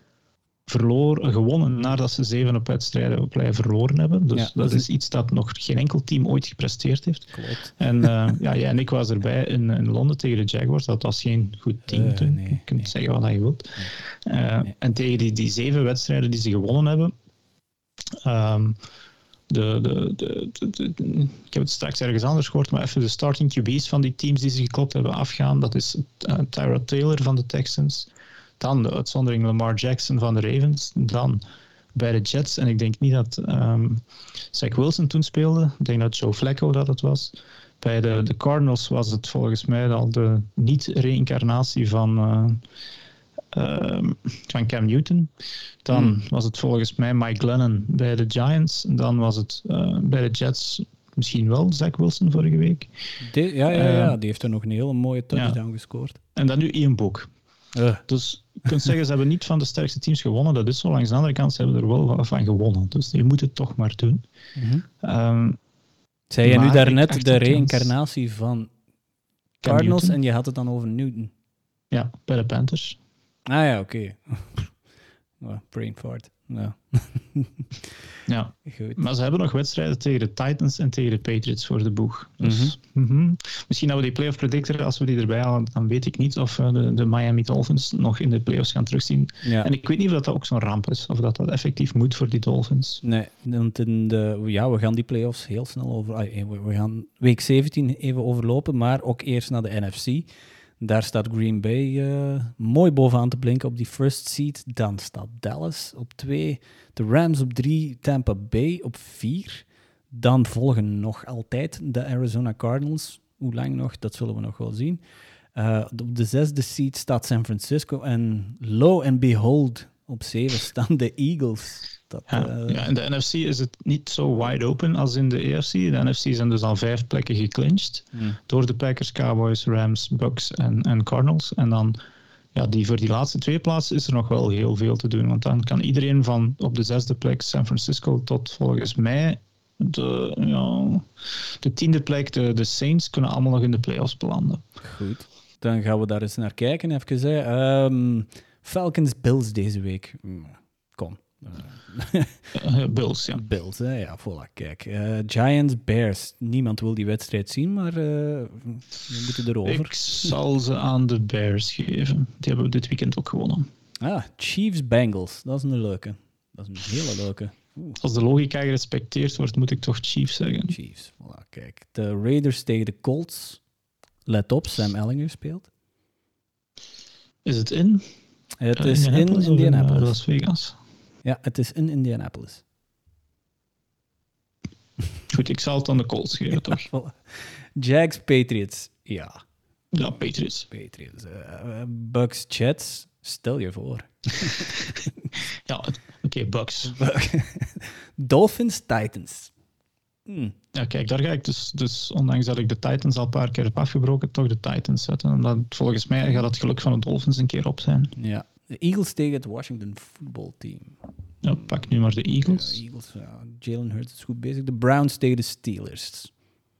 verloren, gewonnen nadat ze zeven op wedstrijden op rij verloren hebben. Dus dat is iets dat nog geen enkel team ooit gepresteerd heeft. Klopt. En uh, ja, jij en ik was erbij in, in Londen tegen de Jaguars. Dat was geen goed team uh, toen. Nee, je kunt zeggen wat je wilt. Uh, en tegen die, die zeven wedstrijden die ze gewonnen hebben... Um, de, de, de, ik heb het straks ergens anders gehoord, maar even de starting QB's van die teams die ze geklopt hebben afgaan. Dat is Tyra Taylor van de Texans. Dan de uitzondering Lamar Jackson van de Ravens. Dan bij de Jets. En ik denk niet dat um, Zach Wilson toen speelde. Ik denk dat Joe Flacco dat het was. Bij de, de Cardinals was het volgens mij al de niet-reïncarnatie van, uh, uh, van Cam Newton. Dan hmm. was het volgens mij Mike Glennon bij de Giants. En dan was het uh, bij de Jets misschien wel Zach Wilson vorige week. Ja, ja, ja, die heeft er nog een hele mooie touchdown ja. gescoord. En dan nu Ian Book. Uh. Dus kunt zeggen, ze hebben niet van de sterkste teams gewonnen. Dat is zo. Langs de andere kant, ze hebben er wel van gewonnen. Dus je moet het toch maar doen. Mm -hmm. um, Zei je nu daarnet de reïncarnatie van Cardinals en je had het dan over Newton? Ja, bij de Panthers. Ah ja, oké. <laughs> Okay. brain fart. Ja. <laughs> ja, Goed. maar ze hebben nog wedstrijden tegen de Titans en tegen de Patriots voor de boeg. Dus, mm -hmm. Misschien dat we die playoff predictor, als we die erbij halen, dan weet ik niet of uh, de, de, Miami Dolphins nog in de playoffs gaan terugzien. Ja. En ik weet niet of dat ook zo'n ramp is, of dat dat effectief moet voor die Dolphins. Nee, want in de, ja, we gaan die playoffs heel snel over. We gaan week 17 even overlopen, maar ook eerst naar de NFC. Daar staat Green Bay uh, mooi bovenaan te blinken op die first seat. Dan staat Dallas op 2, de Rams op 3, Tampa Bay op 4. Dan volgen nog altijd de Arizona Cardinals. Hoe lang nog, dat zullen we nog wel zien. Uh, op de zesde seat staat San Francisco. En lo and behold, op 7 staan de Eagles. Dat, ja, uh, ja, in de NFC is het niet zo wide open als in de AFC. De NFC zijn dus al vijf plekken geclinched hmm. door de Packers, Cowboys, Rams, Bucks en, en Cardinals. En dan ja, die, voor die laatste twee plaatsen is er nog wel heel veel te doen. Want dan kan iedereen van op de zesde plek San Francisco tot volgens mij de, ja, de tiende plek, de, de Saints, kunnen allemaal nog in de playoffs belanden. Goed, dan gaan we daar eens naar kijken. Even, um, Falcons Bills deze week. <laughs> Uh, Bills, ja. Bills, hè? ja, voilà, kijk. Uh, Giants, Bears. Niemand wil die wedstrijd zien, maar uh, we moeten erover. Ik zal ze aan de Bears geven. Die hebben we dit weekend ook gewonnen. Ah, Chiefs, Bengals. Dat is een leuke. Dat is een hele leuke. Als de logica gerespecteerd wordt, moet ik toch Chiefs zeggen. Chiefs, voilà, kijk. De Raiders tegen de Colts. Let op, Sam Ellinger speelt. Is het in? Het is in Indianapolis. In Las Vegas. Ja, het is in Indianapolis. Goed, ik zal het aan de Colts geven, toch? <laughs> Jags, Patriots. Ja. Ja, Patriots. Patriots. Uh, Bucks, Jets. Stel je voor. <laughs> ja, oké, okay, Bucks. <laughs> Dolphins, Titans. Hmm. Ja, kijk, daar ga ik dus, dus, ondanks dat ik de Titans al een paar keer heb afgebroken, toch de Titans zetten. Omdat volgens mij gaat het geluk van de Dolphins een keer op zijn. Ja, de Eagles tegen het Washington Football Team. Ja, pak nu maar de Eagles. Ja, Eagles, ja. Jalen Hurts is goed bezig. De Browns tegen de Steelers.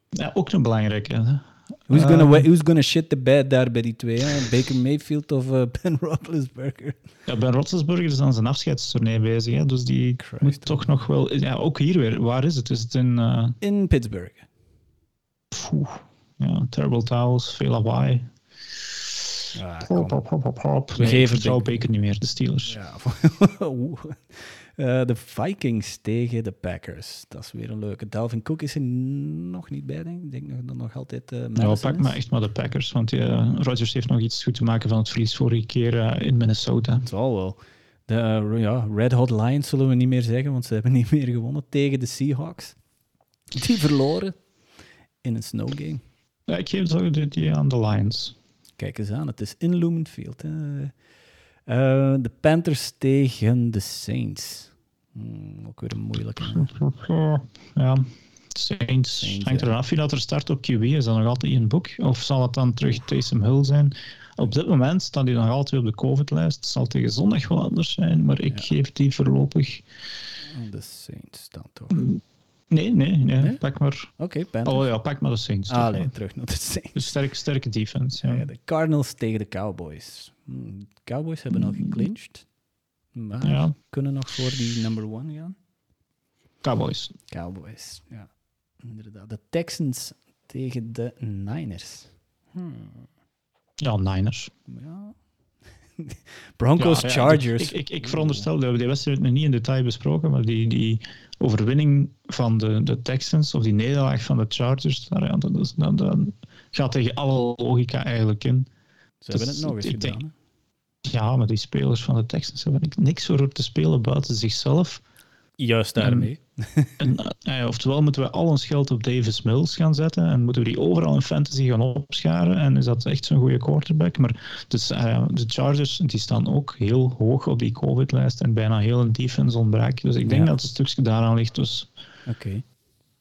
Ja, ook een belangrijke. Hè? Who's, uh, gonna, who's gonna shit the bed daar bij die twee? Hè? Baker Mayfield of uh, <laughs> Ben Roethlisberger? Ja, Ben Roethlisberger is aan zijn afscheidstournee bezig. Hè? Dus die Christ, moet toch nog wel... Ja, ook hier weer. Waar is het? Is het in... Uh... In Pittsburgh. Poeh. Ja, terrible towels, veel lawaai. Ja, hop, hop, hop, hop, hop. Nee, Geef het Baker niet meer, de Steelers. Ja. <laughs> uh, de Vikings tegen de Packers. Dat is weer een leuke. Dalvin Cook is er nog niet bij, denk ik. denk nog, dat nog altijd uh, Ja, pak maar echt maar de Packers. Want uh, Rodgers heeft nog iets goed te maken van het verlies vorige keer in Minnesota. Het zal wel. De ja, Red Hot Lions zullen we niet meer zeggen, want ze hebben niet meer gewonnen tegen de Seahawks. Die verloren in een snow game. Ja, ik geef het die aan de Lions. Kijk eens aan, het is in Lumenfield. Uh, de Panthers tegen de Saints. Hmm, ook weer een moeilijke. <laughs> Ja, Saints. Saints Hangt er af wie dat er start op QB. Is dat nog altijd een boek? Of zal het dan terug Taysom Hill zijn? Op dit moment staat hij nog altijd op de COVID-lijst. Het zal tegen zondag wel anders zijn, maar ik geef die voorlopig. De Saints staan toch? Nee, nee, nee. Pak maar. Oké, okay, Oh ja, pak maar de Saints. Ah, nee, terug naar de Saints. Dus sterke, sterke defense. Ja. ja. de Cardinals tegen de Cowboys. Hm, de Cowboys hebben al geclinched. Maar ja. kunnen nog voor die number one gaan. Cowboys. Cowboys, ja. Inderdaad. De Texans tegen de Niners. Hmm. Ja, Niners. Ja. <laughs> Broncos, ja, Chargers. ik, ik, ik veronderstel, we hebben die wedstrijd nog niet in detail besproken, maar die, die overwinning van de, de Texans, of die nederlaag van de Chargers, daar, dat, gaat tegen alle logica eigenlijk in. Ze hebben het nog eens gedaan. ja, maar die spelers van de Texans hebben niks voor te spelen buiten zichzelf. Juist daarmee. En, eh, oftewel moeten we al ons geld op Davis Mills gaan zetten en moeten we die overal in fantasy gaan opscharen. En is dat echt zo'n goede quarterback? Maar dus, uh, de Chargers die staan ook heel hoog op die COVID-lijst en bijna heel een defense ontbrak. Dus ik denk dat het stukje daaraan ligt. Dus. Oké.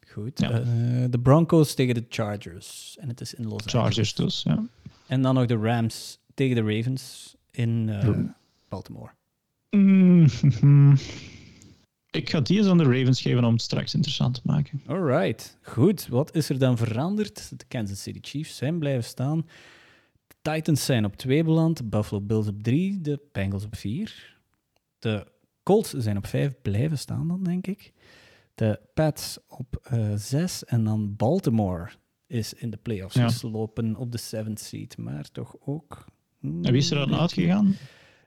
Goed. Ja. Uh, de Broncos tegen de Chargers. En het is in Los Angeles. Chargers dus, ja. En dan nog de Rams tegen de Ravens in uh, Baltimore. Mm <laughs> -hmm. Ik ga die eens aan de Ravens geven om het straks interessant te maken. Alright, goed. Wat is er dan veranderd? De Kansas City Chiefs zijn blijven staan. De Titans zijn op 2 beland, de Buffalo Bills op 3, de Bengals op 4. De Colts zijn op 5 blijven staan dan, denk ik. De Pats op 6 uh, en dan Baltimore is in de playoffs ja. geslopen op de 7th seed, maar toch ook... En wie is er dan uitgegaan?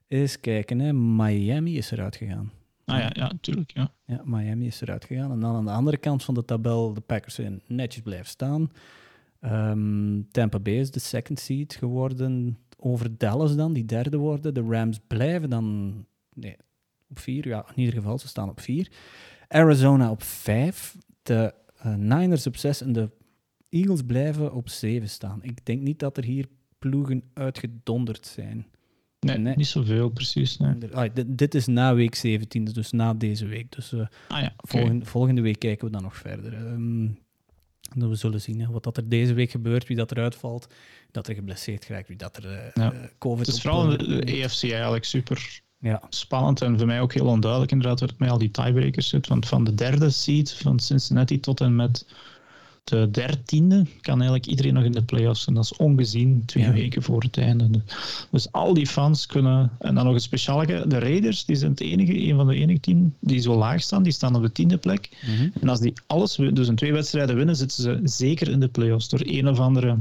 Eens kijken, hè. Miami is eruit gegaan. Ah ja, ja, natuurlijk. Ja. ja, Miami is eruit gegaan. En dan aan de andere kant van de tabel, de Packers zijn netjes blijven staan. Um, Tampa Bay is de second seed geworden over Dallas dan, die derde worden. De Rams blijven dan nee, op vier. Ja, in ieder geval, ze staan op vier. Arizona op vijf. De uh, Niners op zes en de Eagles blijven op zeven staan. Ik denk niet dat er hier ploegen uitgedonderd zijn. Nee, nee, niet zoveel precies. Nee. Ah, dit, dit, is na week 17, dus na deze week. Dus uh, ah, ja, volgende, volgende, week kijken we dan nog verder. Um, we zullen zien hè, wat dat er deze week gebeurt, wie dat eruit valt, dat er geblesseerd geraakt, wie dat er uh, ja. COVID... Het is vooral de, de EFC eigenlijk super ja. spannend en voor mij ook heel onduidelijk inderdaad, waar het met al die tiebreakers zit. Want van de derde seed van Cincinnati tot en met de dertiende kan eigenlijk iedereen nog in de playoffs. En dat is ongezien twee weken voor het einde. Dus al die fans kunnen. En dan nog een speciale. De Raiders die zijn het enige, een van de enige team die zo laag staan. Die staan op de tiende plek. Mhm. En als die alles, dus in twee wedstrijden winnen, zitten ze zeker in de playoffs. Door een of andere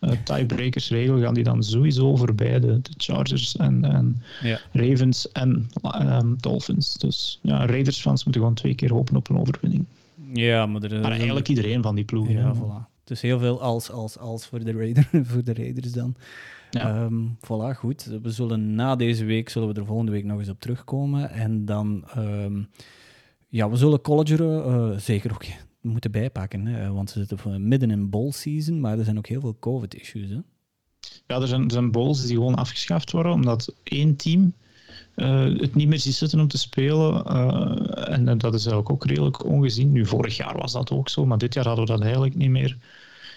uh, tiebreakersregel gaan die dan sowieso voorbij de, de Chargers en, en ja. Ravens en um, Dolphins. Dus ja, Raiders fans moeten gewoon twee keer hopen op een overwinning. Ja, maar, er, maar eigenlijk iedereen van die ploegen. Ja, voilà. Dus heel veel als, als, als voor de, Raider, <laughs> voor de Raiders dan. Ja. Um, voilà, goed. We zullen na deze week, zullen we er volgende week nog eens op terugkomen. En dan, um, ja, we zullen college uh, zeker ook moeten bijpakken. Hè, want ze zitten midden in bowl season, maar er zijn ook heel veel COVID-issues. Ja, er zijn, er zijn bowls die gewoon afgeschaft worden, omdat één team uh, het niet meer ziet zitten om te spelen. Uh, en dat is eigenlijk ook redelijk ongezien. Nu, vorig jaar was dat ook zo, maar dit jaar hadden we dat eigenlijk niet meer,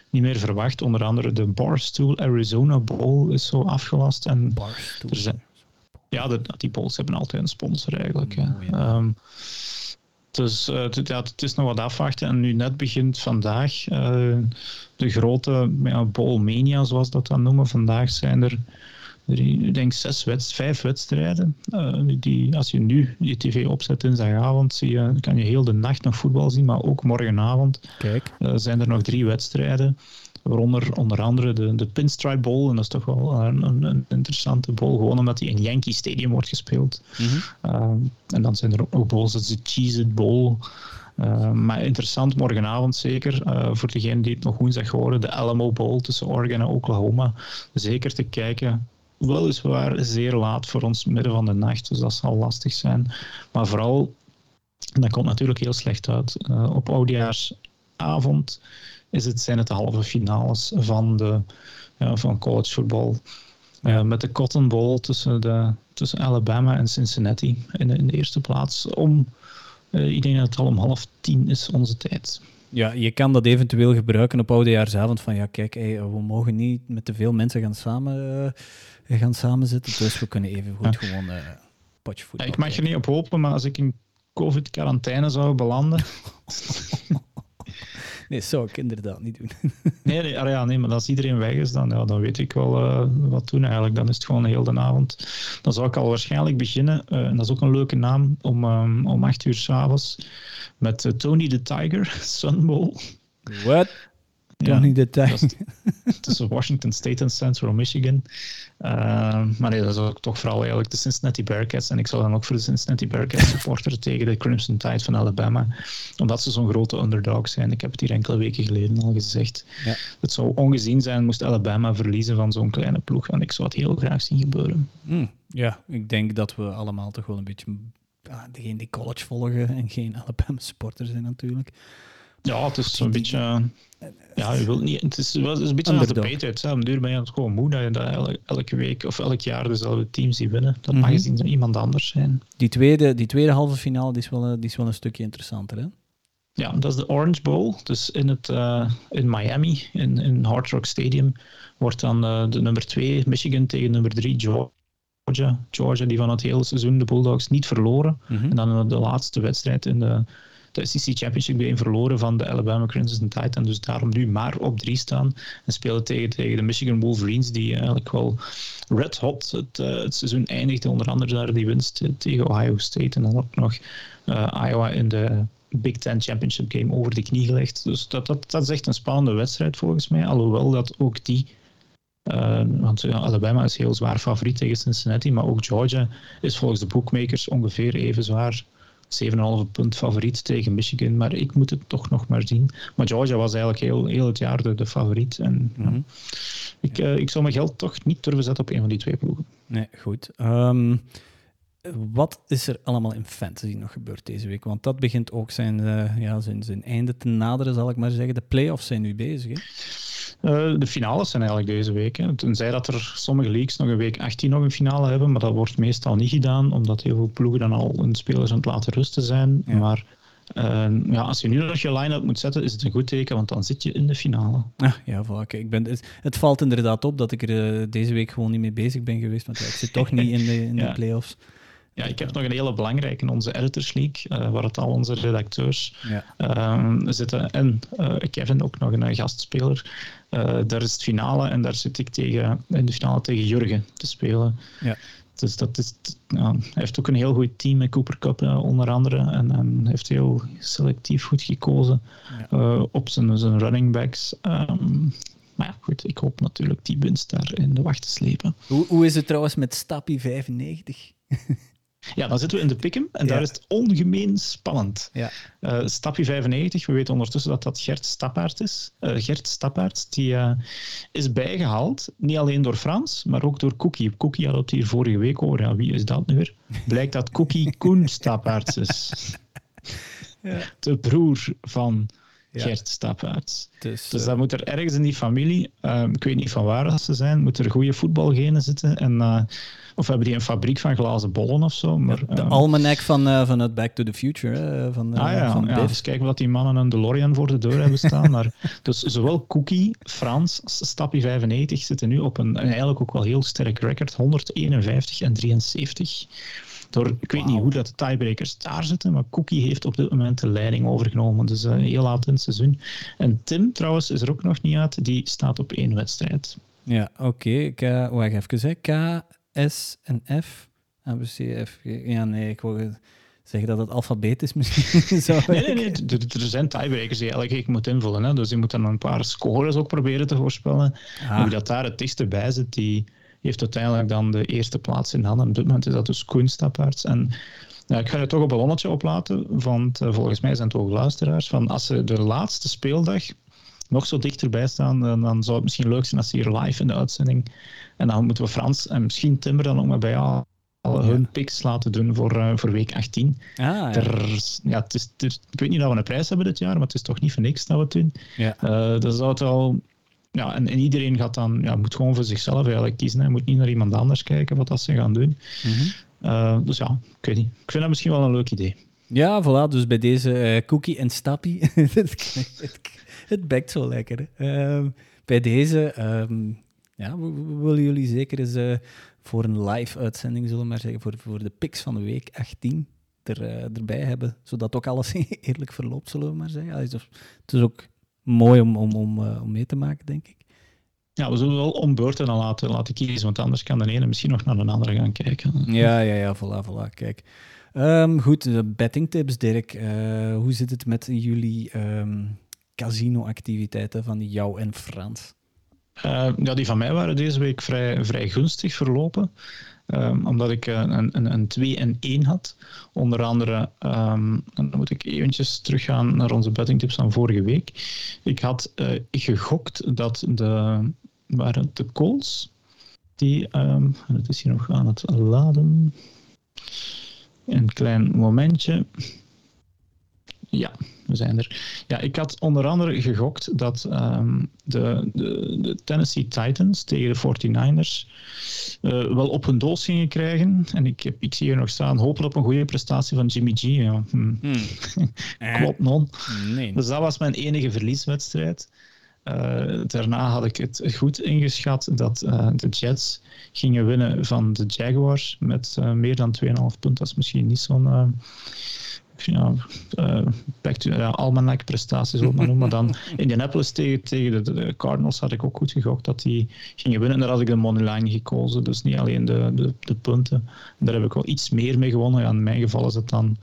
niet meer verwacht. Onder andere de Barstool Arizona Bowl is zo afgelast. En Barstool. Er zijn, ja, de, die bowls hebben altijd een sponsor eigenlijk. Oh, um, dus uh, het, ja, het is nog wat afwachten. En nu net begint vandaag de grote ja, Bowl Mania, zoals dat dan noemen. Vandaag zijn er ik denk zes wedst vijf wedstrijden. Uh, die, als je nu je tv opzet dinsdagavond, zie je, kan je heel de nacht nog voetbal zien, maar ook morgenavond Kijk. Uh, zijn er nog drie wedstrijden. Waaronder onder andere de, de Pinstripe Bowl. En dat is toch wel een, een, een interessante bowl. Gewoon omdat die in Yankee Stadium wordt gespeeld. Mm -hmm. en dan zijn er ook nog bowls als de Cheese It Bowl. Uh, maar interessant morgenavond zeker, uh, voor degenen die het nog woensdag horen, de Alamo Bowl tussen Oregon en Oklahoma. Zeker te kijken weliswaar zeer laat voor ons midden van de nacht, dus dat zal lastig zijn. Maar vooral, dat komt natuurlijk heel slecht uit, uh, op oudejaarsavond is het, zijn het de halve finales van, de, ja, van collegevoetbal. Uh, met de Cotton Bowl tussen, de, tussen Alabama en Cincinnati in de, in de eerste plaats. Om, uh, ik denk dat het al om half tien is onze tijd. Ja, je kan dat eventueel gebruiken op oudejaarsavond. Van ja, kijk, we mogen niet met te veel mensen gaan, samen, gaan samenzitten. Dus we kunnen even goed gewoon uh, potje voetbal. Ja, ik mag er niet op hopen, maar als ik in COVID-quarantaine zou belanden. <laughs> nee, zou ik inderdaad niet doen. <laughs> nee, nee, ja, nee, maar als iedereen weg is, dan, ja, dan weet ik wel uh, wat doen eigenlijk. Dan is het gewoon heel de avond. Dan zou ik al waarschijnlijk beginnen, uh, en dat is ook een leuke naam, om, um, om acht uur s'avonds met uh, Tony the Tiger, <laughs> Sunbowl. What? Ja, the Tiger. Tussen Washington State en Central Michigan. Uh, maar nee, dat is ook toch vooral eigenlijk de Cincinnati Bearcats. En ik zal dan ook voor de Cincinnati Bearcats supporter <laughs> tegen de Crimson Tide van Alabama. Omdat ze zo'n grote underdog zijn. Ik heb het hier enkele weken geleden al gezegd. Ja. Het zou ongezien zijn moest Alabama verliezen van zo'n kleine ploeg. En ik zou het heel graag zien gebeuren. Mm, ja, ik denk dat we allemaal toch wel een beetje... Ah, degene die college volgen en geen <laughs> Alabama supporter zijn natuurlijk. Ja, het is een beetje... Ja, je wilt niet... Het is, is een beetje als de Patriots. Op een duur ben je het gewoon moe dat je dat elke, elke week of elk jaar dezelfde teams ziet winnen. Dat mag eens iemand anders zijn. Die tweede, die tweede halve finale die is, wel, die is wel een stukje interessanter, hè? Ja, dat is de Orange Bowl. Dus in, het, uh, in Miami, in, in Hard Rock Stadium, wordt dan uh, de nummer 2 Michigan tegen nummer 3 Georgia. Georgia, die van het hele seizoen de Bulldogs niet verloren. Mm-hmm. En dan de laatste wedstrijd in de de SEC Championship Game verloren van de Alabama Crimson Tide. En dus daarom nu maar op drie staan. En spelen tegen, tegen de Michigan Wolverines, die eigenlijk wel red hot het, uh, het seizoen eindigde. Onder andere daar die winst tegen Ohio State. En dan ook nog uh, Iowa in de Big Ten Championship Game over de knie gelegd. Dus dat, dat, dat is echt een spannende wedstrijd volgens mij. Alhoewel dat ook die uh, want Alabama is heel zwaar favoriet tegen Cincinnati, maar ook Georgia is volgens de bookmakers ongeveer even zwaar 7,5 punt favoriet tegen Michigan. Maar ik moet het toch nog maar zien. Maar Georgia was eigenlijk heel, heel het jaar de, de favoriet. En mm -hmm. ik, uh, ik zou mijn geld toch niet durven zetten op een van die twee ploegen. Nee, goed. Um, wat is er allemaal in fantasy nog gebeurd deze week? Want dat begint ook zijn, uh, ja, zijn, zijn einde te naderen, zal ik maar zeggen. De playoffs zijn nu bezig. Hè? Uh, de finales zijn eigenlijk deze week. Hè. Tenzij dat er sommige leagues nog een week 18 nog een finale hebben, maar dat wordt meestal niet gedaan, omdat heel veel ploegen dan al hun spelers aan het laten rusten zijn. Ja. Maar uh, ja, als je nu nog je line-up moet zetten, is het een goed teken, want dan zit je in de finale. Ah, ja, vaak. Ik ben, het, het, valt inderdaad op dat ik er uh, deze week gewoon niet mee bezig ben geweest, want ja, ik zit toch <laughs> niet in de, in ja. de playoffs. Ja, ik heb nog een hele belangrijke in onze Editors League, uh, waar het al onze redacteurs ja. um, zitten. En uh, Kevin, ook nog een gastspeler. Uh, daar is het finale en daar zit ik tegen, in de finale tegen Jurgen te spelen. Ja. Dus dat is, ja, hij heeft ook een heel goed team met Cooper Cup onder andere. En, en heeft heel selectief goed gekozen ja. op zijn, zijn running backs. Um, maar ja, goed, ik hoop natuurlijk die winst daar in de wacht te slepen. Hoe, hoe is het trouwens met Stappie 95? <laughs> Ja, dan zitten we in de Pick'em en ja. daar is het ongemeen spannend. Ja. Uh, Stapje 95, we weten ondertussen dat dat Gert Stappaert is. Uh, Gert Stappaert, die uh, is bijgehaald, niet alleen door Frans, maar ook door Cookie. Cookie had het hier vorige week over. Ja, wie is dat nu weer? Blijkt dat Cookie Koen Stappaerts is. <laughs> Ja. De broer van Gert Stappaerts. Dus, dus dat moet er ergens in die familie, ik weet niet van waar ze zijn, moet er goede voetbalgenen zitten en of hebben die een fabriek van glazen bollen of zo? Maar, de uh, almanac van, uh, van het Back to the Future. Hè, van, uh, ah ja, van ja dus kijken wat die mannen een DeLorean voor de deur hebben staan. maar, <laughs> dus zowel Cookie, Frans, Stappie 95 zitten nu op een, een, eigenlijk ook wel heel sterk record. 151 en 73. Door, ik weet wow. niet hoe dat de tiebreakers daar zitten, maar Cookie heeft op dit moment de leiding overgenomen. Dus uh, heel laat in het seizoen. En Tim trouwens is er ook nog niet uit. Die staat op één wedstrijd. Ja, oké. Okay. Wacht even. K S en F. A, B, C, F. Ja, nee, ik wil zeggen dat het alfabet is misschien. <laughs> Zo nee, nee, nee. Er zijn tiebreakers die elke week moet invullen. Hè. Dus je moet dan een paar scores ook proberen te voorspellen. Ah. Wie dat daar het dichtste bij zit, die heeft uiteindelijk dan de eerste plaats in handen. Op dit moment is dat dus Koen Stappaerts. En ik ga het toch op een ballonnetje oplaten, want uh, volgens mij zijn het ook luisteraars. Van als ze de laatste speeldag nog zo dichterbij staan, dan, dan zou het misschien leuk zijn als ze hier live in de uitzending en dan moeten we Frans en misschien Timber dan ook maar bij al hun picks laten doen voor, uh, voor week 18. Ah, ja. Ja, het is, ik weet niet dat we een prijs hebben dit jaar, maar het is toch niet voor niks dat we het doen. Ja. Uh, dat zou het wel... Ja, en, en, iedereen gaat dan, ja, moet gewoon voor zichzelf eigenlijk kiezen. Hij moet niet naar iemand anders kijken wat dat ze gaan doen. Mm -hmm. uh, dus ja, ik weet niet. Ik vind dat misschien wel een leuk idee. Ja, voilà. Dus bij deze uh, Cookie en Stappy. <laughs> het, het, bekt zo lekker. Uh, bij deze um, ja, willen jullie zeker eens uh, voor een live uitzending, zullen we maar zeggen, voor, voor de picks van de week 18 er, erbij hebben. Zodat ook alles <laughs> eerlijk verloopt, zullen we maar zeggen. het is ook mooi om, om, om, om mee te maken, denk ik. Ja, we zullen wel om beurten dan laten, laten kiezen, want anders kan de ene misschien nog naar een andere gaan kijken. Ja, ja, ja, voilà, voilà. Kijk. Um, goed, de bettingtips, Dirk. Uh, hoe zit het met jullie um, casino-activiteiten van jou en Frans? Uh, ja, die van mij waren deze week vrij, vrij gunstig verlopen. Um, omdat ik een, een, een 2 en 1 had. Onder andere, um, dan moet ik eventjes teruggaan naar onze bettingtips van vorige week. Ik had uh, gegokt dat de, waren de calls, die, um, het is hier nog aan het laden. Een klein momentje. Ja, we zijn er. Ja, ik had onder andere gegokt dat um, de, de, de, Tennessee Titans tegen de 49ers uh, wel op hun doos gingen krijgen. En ik, heb, ik zie hier nog staan, hopen op een goede prestatie van Jimmy G. Ja. Hm. Hmm. <laughs> Klopt, non. Nee. Dus dat was mijn enige verlieswedstrijd. Uh, daarna had ik het goed ingeschat dat uh, de Jets gingen winnen van de Jaguars met meer dan 2,5 punten. Dat is misschien niet zo'n ja, uh, almanac prestaties, op maar noemen. Maar dan Indianapolis tegen, tegen de, de, Cardinals had ik ook goed gegokt dat die gingen winnen. En daar had ik de moneyline gekozen, dus niet alleen de, de, de punten. En daar heb ik wel iets meer mee gewonnen. Ja, in mijn geval is het dan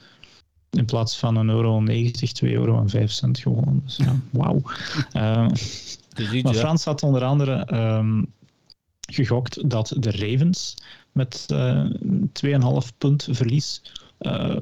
in plaats van een euro 90, 2 euro en 5 cent gewonnen. Dus ja, wauw. Uh, maar Frans had onder andere um, gegokt dat de Ravens met uh, 2,5 punt verlies uh,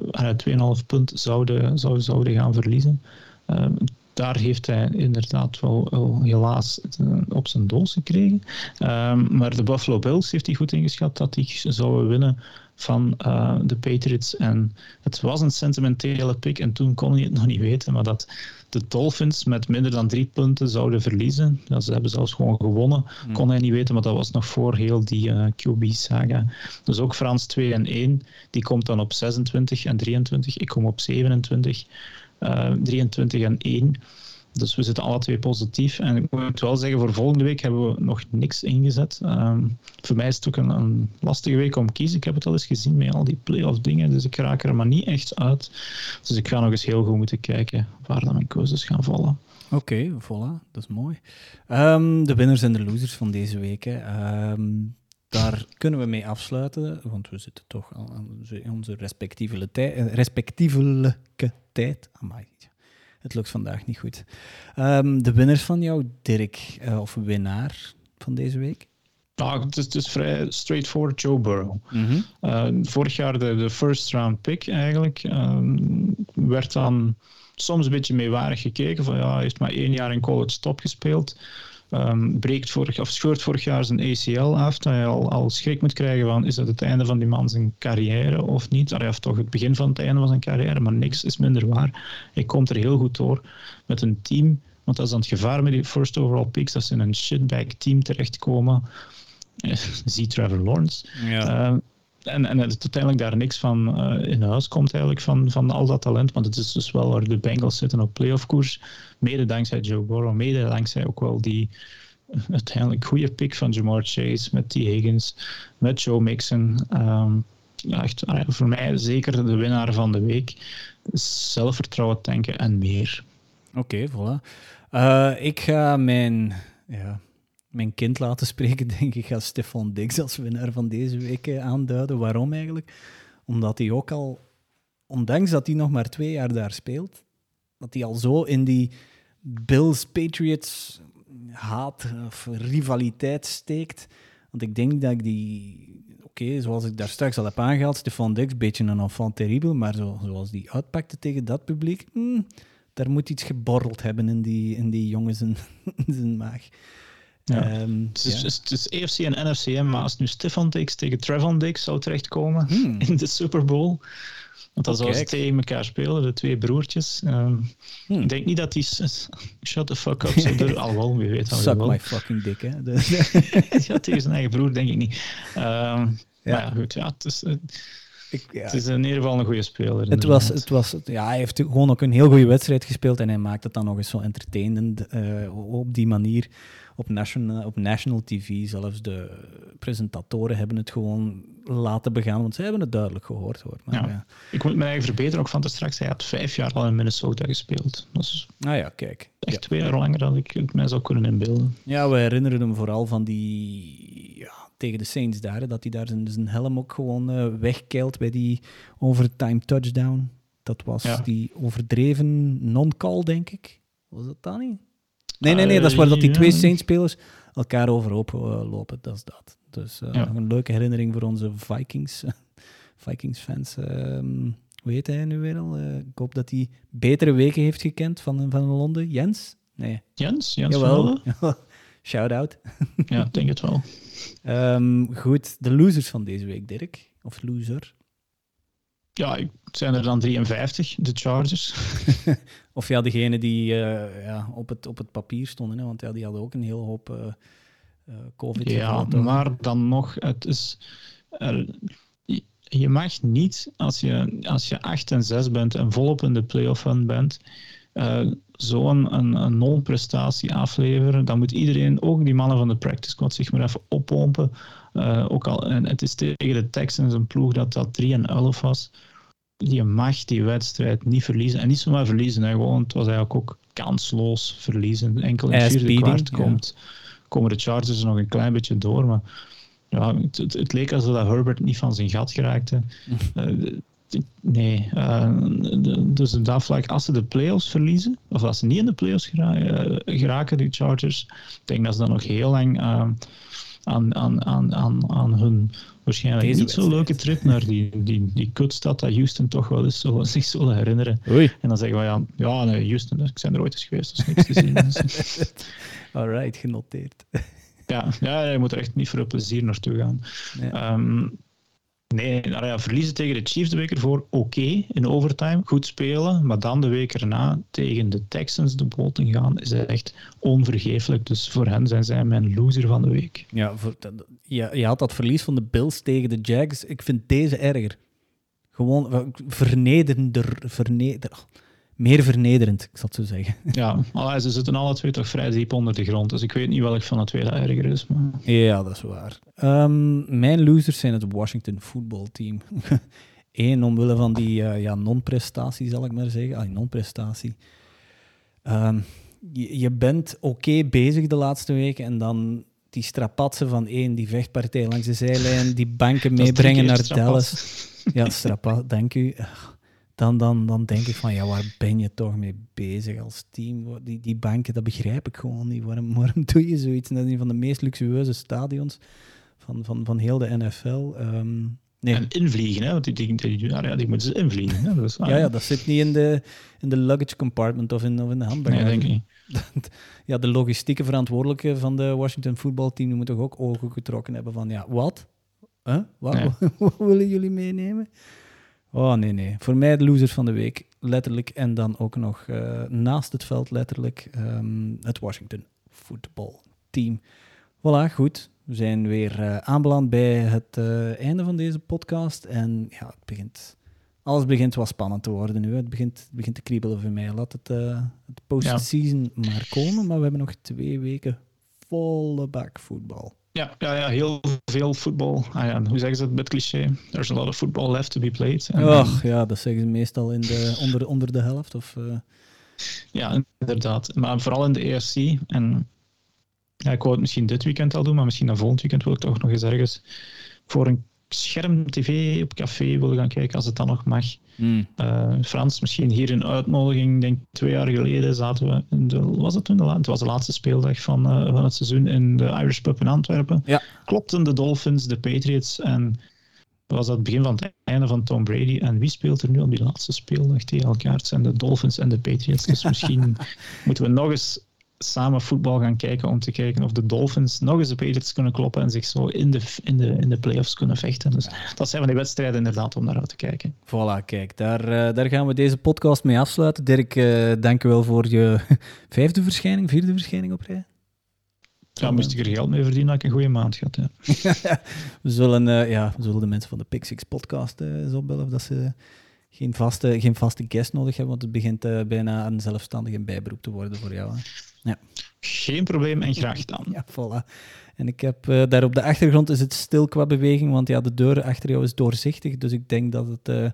2,5 punt zouden, zouden, gaan verliezen. Uh, daar heeft hij inderdaad wel, wel helaas eh, op zijn doos gekregen. Um, maar de Buffalo Bills heeft hij goed ingeschat dat die zouden winnen van uh, de Patriots. En het was een sentimentele pick en toen kon hij het nog niet weten, maar dat de Dolphins met minder dan drie punten zouden verliezen. Ja, ze hebben zelfs gewoon gewonnen. Hmm. Kon hij niet weten, maar dat was nog voor heel die uh, QB-saga. Dus ook Frans 2 en 1, die komt dan op 26 en 23. Ik kom op 27, uh, 23 en 1. Dus we zitten alle twee positief. En ik moet wel zeggen, voor volgende week hebben we nog niks ingezet. Um, voor mij is het ook een, lastige week om kiezen. Ik heb het al eens gezien met al die playoff dingen, dus ik raak er maar niet echt uit. Dus ik ga nog eens heel goed moeten kijken waar dan mijn keuzes gaan vallen. Oké, okay, voilà, dat is mooi. Um, de winners en de losers van deze week. Um, daar kunnen we mee afsluiten, want we zitten toch aan onze respectievelijke tijd. Respectievelijke tijd. Amai, het lukt vandaag niet goed. Um, de winnaars van jou, Dirk, uh, of winnaar van deze week? Nou, het, is, is vrij straightforward Joe Burrow. Mm -hmm. uh, vorig jaar de, de first round pick eigenlijk. Um, werd dan soms een beetje meewarig gekeken. Van ja, hij heeft maar één jaar in college top gespeeld um, breekt vorig, of scheurt vorig jaar zijn ACL af, dat je al, al schrik moet krijgen van is dat het einde van die man zijn carrière of niet? Allee, of toch het begin van het einde van zijn carrière, maar niks is minder waar. Hij komt er heel goed door met een team, want dat is dan het gevaar met die first overall picks, dat ze in een shitbag team terechtkomen. <laughs> Zie Trevor Lawrence. Ja. Uh, en, en het uiteindelijk daar niks van uh, in huis komt eigenlijk van, van al dat talent. Want het is dus wel waar de Bengals zitten op playoff koers. Mede dankzij Joe Burrow, mede dankzij ook wel die uiteindelijk goede pick van Jamar Chase met T. Higgins, met Joe Mixon. Ja, echt, ah voor mij zeker de winnaar van de week. Zelfvertrouwen tanken en meer. Oké, voilà. Uh, ik ga mijn ja, mijn kind laten spreken, <laughs> denk ik, ga Stefan Dix als winnaar van deze week eh, aanduiden. Waarom eigenlijk? Omdat hij ook al, ondanks dat hij nog maar twee jaar daar speelt, dat hij al zo in die Bills-Patriots haat of rivaliteit steekt. Want ik denk dat ik die, oké, zoals ik daar straks al heb aangehaald, Stefan Dix, een beetje een enfant terrible, maar zo, zoals die uitpakte tegen dat publiek, hmm, daar moet iets geborreld hebben in die, in die jongens in <laughs> zijn maag. Ja. Um, het, is, ja. het, is, EFC en NFCM, maar als nu Stefan Dix tegen Trevon Dix zou terechtkomen hmm. <laughs> in de Super Bowl, want dan zouden ze tegen elkaar spelen, de twee broertjes. Um, hmm. Ik denk niet dat die shut the fuck up zo durven. <laughs> Al wel, wie weet. Suck my fucking dick, hè. <laughs> ja, tegen zijn eigen broer denk ik niet. Um, ja. Maar ja, goed, ja, het is... Uh, Ik, ja. Het is in ieder geval een goede speler. Het was, het was, ja, hij heeft gewoon ook een heel goede wedstrijd gespeeld en hij maakt het dan nog eens zo entertainend uh, op die manier op national, op national TV, zelfs de presentatoren hebben het gewoon laten begaan, want ze hebben het duidelijk gehoord. Hoor. Maar, ja. Ik moet me eigen verbeteren ook van te straks. Hij had vijf jaar al in Minnesota gespeeld. Dat is ah ja, kijk. Echt twee jaar langer dan ik het mij zou kunnen inbeelden. Ja, we herinneren hem vooral van die... Ja, tegen de Saints daar, dat hij daar zijn, zijn helm ook gewoon uh, wegkeilt bij die overtime touchdown. Dat was die overdreven non-call, denk ik. Was dat dan niet? Nee, nee, nee, dat is waar dat die twee Saints-spelers elkaar overhoop uh, lopen. Dat is dat. Dus uh, een leuke herinnering voor onze Vikings, <laughs> Vikings-fans. Um, hoe heet hij nu weer al? Uh, ik hoop dat hij betere weken heeft gekend van, van Londen. Jens? Nee. Jens? Jens Jawel. <laughs> Shout-out. ja, denk het wel. Um, goed, de losers van deze week, Dirk. Of loser? Ja, zijn er dan 53, de Chargers. <laughs> of ja, degene die uh, ja, op, het, op het papier stonden, hè, want ja, die hadden ook een hele hoop uh, uh, covid Ja, maar dan nog, het is... je mag niet, als je, als je 8 en 6 bent en volop in de playoff run bent, zo'n een, een non-prestatie afleveren. Dan moet iedereen, ook die mannen van de practice squad, zich maar even oppompen. Ook al, en het is tegen de Texans een ploeg dat dat 3 en 11 was je mag die wedstrijd niet verliezen. En niet zomaar verliezen, hè, gewoon, het was eigenlijk ook kansloos verliezen. Enkel in het vierde kwart komt, komen de Chargers nog een klein beetje door. Maar ja, het, het, leek alsof dat Herbert niet van zijn gat geraakte. <laughs> uh, nee, uh, dus dat vlak, als ze de playoffs verliezen, of als ze niet in de playoffs geraken, geraken die Chargers, ik denk dat ze dan nog heel lang aan, aan, aan, aan, aan hun waarschijnlijk niet zo'n leuke trip naar die, die, die kutstad dat Houston toch wel eens zo, zich zullen herinneren. Oei. En dan zeggen we ja, ja nee, Houston, ik ben er ooit eens geweest, dat is niks te zien. <laughs> Alright, genoteerd. ja, ja, je moet er echt niet voor plezier naartoe gaan. Um, Nee, verliezen tegen de Chiefs de week ervoor, oké, in overtime, goed spelen, maar dan de week erna tegen de Texans de boot in gaan, is echt onvergeeflijk. Dus voor hen zijn zij mijn loser van de week. Ja, voor, je, je had dat verlies van de Bills tegen de Jags. Ik vind deze erger. Gewoon vernederender, verneder, meer vernederend, ik zal het zo zeggen. <laughs> Ja, ze zitten alle twee toch vrij diep onder de grond, dus ik weet niet welk van de twee dat erger is. Maar... Ja, dat is waar. Um, mijn losers zijn het Washington voetbalteam. <laughs> Eén, omwille van die uh, ja, non-prestatie, zal ik maar zeggen. Ah, non-prestatie. Um, je, je, bent oké bezig de laatste weken en dan die strapatsen van één, die vechtpartij langs de zijlijn, die banken meebrengen naar Dallas. Ja, <laughs> strapat, dank u dan, dan, dan denk ik van, ja, waar ben je toch mee bezig als team? Die, die banken, dat begrijp ik gewoon niet. Waarom, <laughs> waarom doe je zoiets? Dat is een van de meest luxueuze stadions van, van, van heel de NFL. Ehm, nee. En invliegen, hè? want die, die, die, ja, die moeten ze invliegen. Hè? Dat is, ja, ja, dat zit niet in de, in de luggage compartment of in, of in de handbagage. Nee, denk ik niet. <laughs> ja, de logistieke verantwoordelijke van de Washington voetbalteam moet toch ook ogen getrokken hebben van, ja, wat? Huh? Wat, wat <laughs> willen jullie meenemen? Oh nee, nee. Voor mij de losers van de week, letterlijk. En dan ook nog uh, naast het veld, letterlijk, um, het Washington voetbalteam. Voilà, goed. We zijn weer uh, aanbeland bij het uh, einde van deze podcast. En ja, het begint, alles begint wel spannend te worden nu. Het begint, het begint te kriebelen voor mij. Laat het, het postseason ja. maar komen. Maar we hebben nog twee weken volle bak voetbal. Ja, ja, ja, heel veel voetbal. Ah ja, hoe zeggen ze het met cliché? There's a lot of football left to be played. Ach, ja, dat zeggen ze meestal in de, onder, onder de helft. Of, uh... Ja, inderdaad. Maar vooral in de ERC. En ja, ik wou het misschien dit weekend al doen, maar misschien dan volgend weekend wil ik toch nog eens ergens voor een scherm-tv op café willen gaan kijken, als het dan nog mag. Mm. Uh, Frans, misschien hier een uitnodiging. denk twee jaar geleden zaten we in de, was het toen de, het was de laatste speeldag van, uh, van het seizoen in de Irish Pub in Antwerpen. Ja. Klopten de Dolphins, de Patriots en was dat het begin van het einde van Tom Brady. En wie speelt er nu op die laatste speeldag tegen elkaar? Het zijn de Dolphins en de Patriots. Dus <laughs> misschien moeten we nog eens samen voetbal gaan kijken om te kijken of de Dolphins nog eens de Patriots kunnen kloppen en zich zo in de, in de, in de playoffs kunnen vechten. Dus dat zijn van die wedstrijden inderdaad om naar uit te kijken. Voilà, kijk, daar, uh, daar gaan we deze podcast mee afsluiten. Dirk, uh, dank je wel voor je <laughs> vijfde verschijning, vierde verschijning op rij. Ja, moest ik er geld mee verdienen, dat ik een goede maand gehad. Ja. <laughs> we, zullen, uh, ja, we zullen de mensen van de Pixix podcast uh, eens opbellen of dat ze geen vaste, geen vaste guest nodig hebben, want het begint uh, bijna een zelfstandige bijberoep te worden voor jou. Hè? Ja. Geen probleem en graag gedaan. Ja, voilà. En ik heb uh, daar op de achtergrond is het stil qua beweging, want ja, de deur achter jou is doorzichtig, dus ik denk dat het, uh,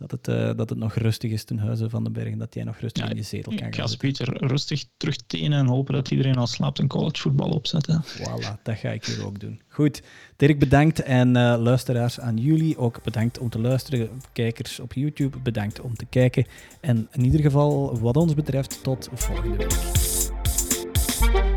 dat het, uh, dat het nog rustig is ten huize van de bergen, dat jij nog rustig ja, in je zetel kan gaan. Ik ga Pieter rustig terug tenen en hopen dat iedereen al slaapt en collegevoetbal opzetten. Voilà, dat ga ik hier ook doen. Goed, Dirk bedankt en luisteraars aan jullie ook bedankt om te luisteren. Kijkers op YouTube bedankt om te kijken. En in ieder geval, wat ons betreft, tot volgende week.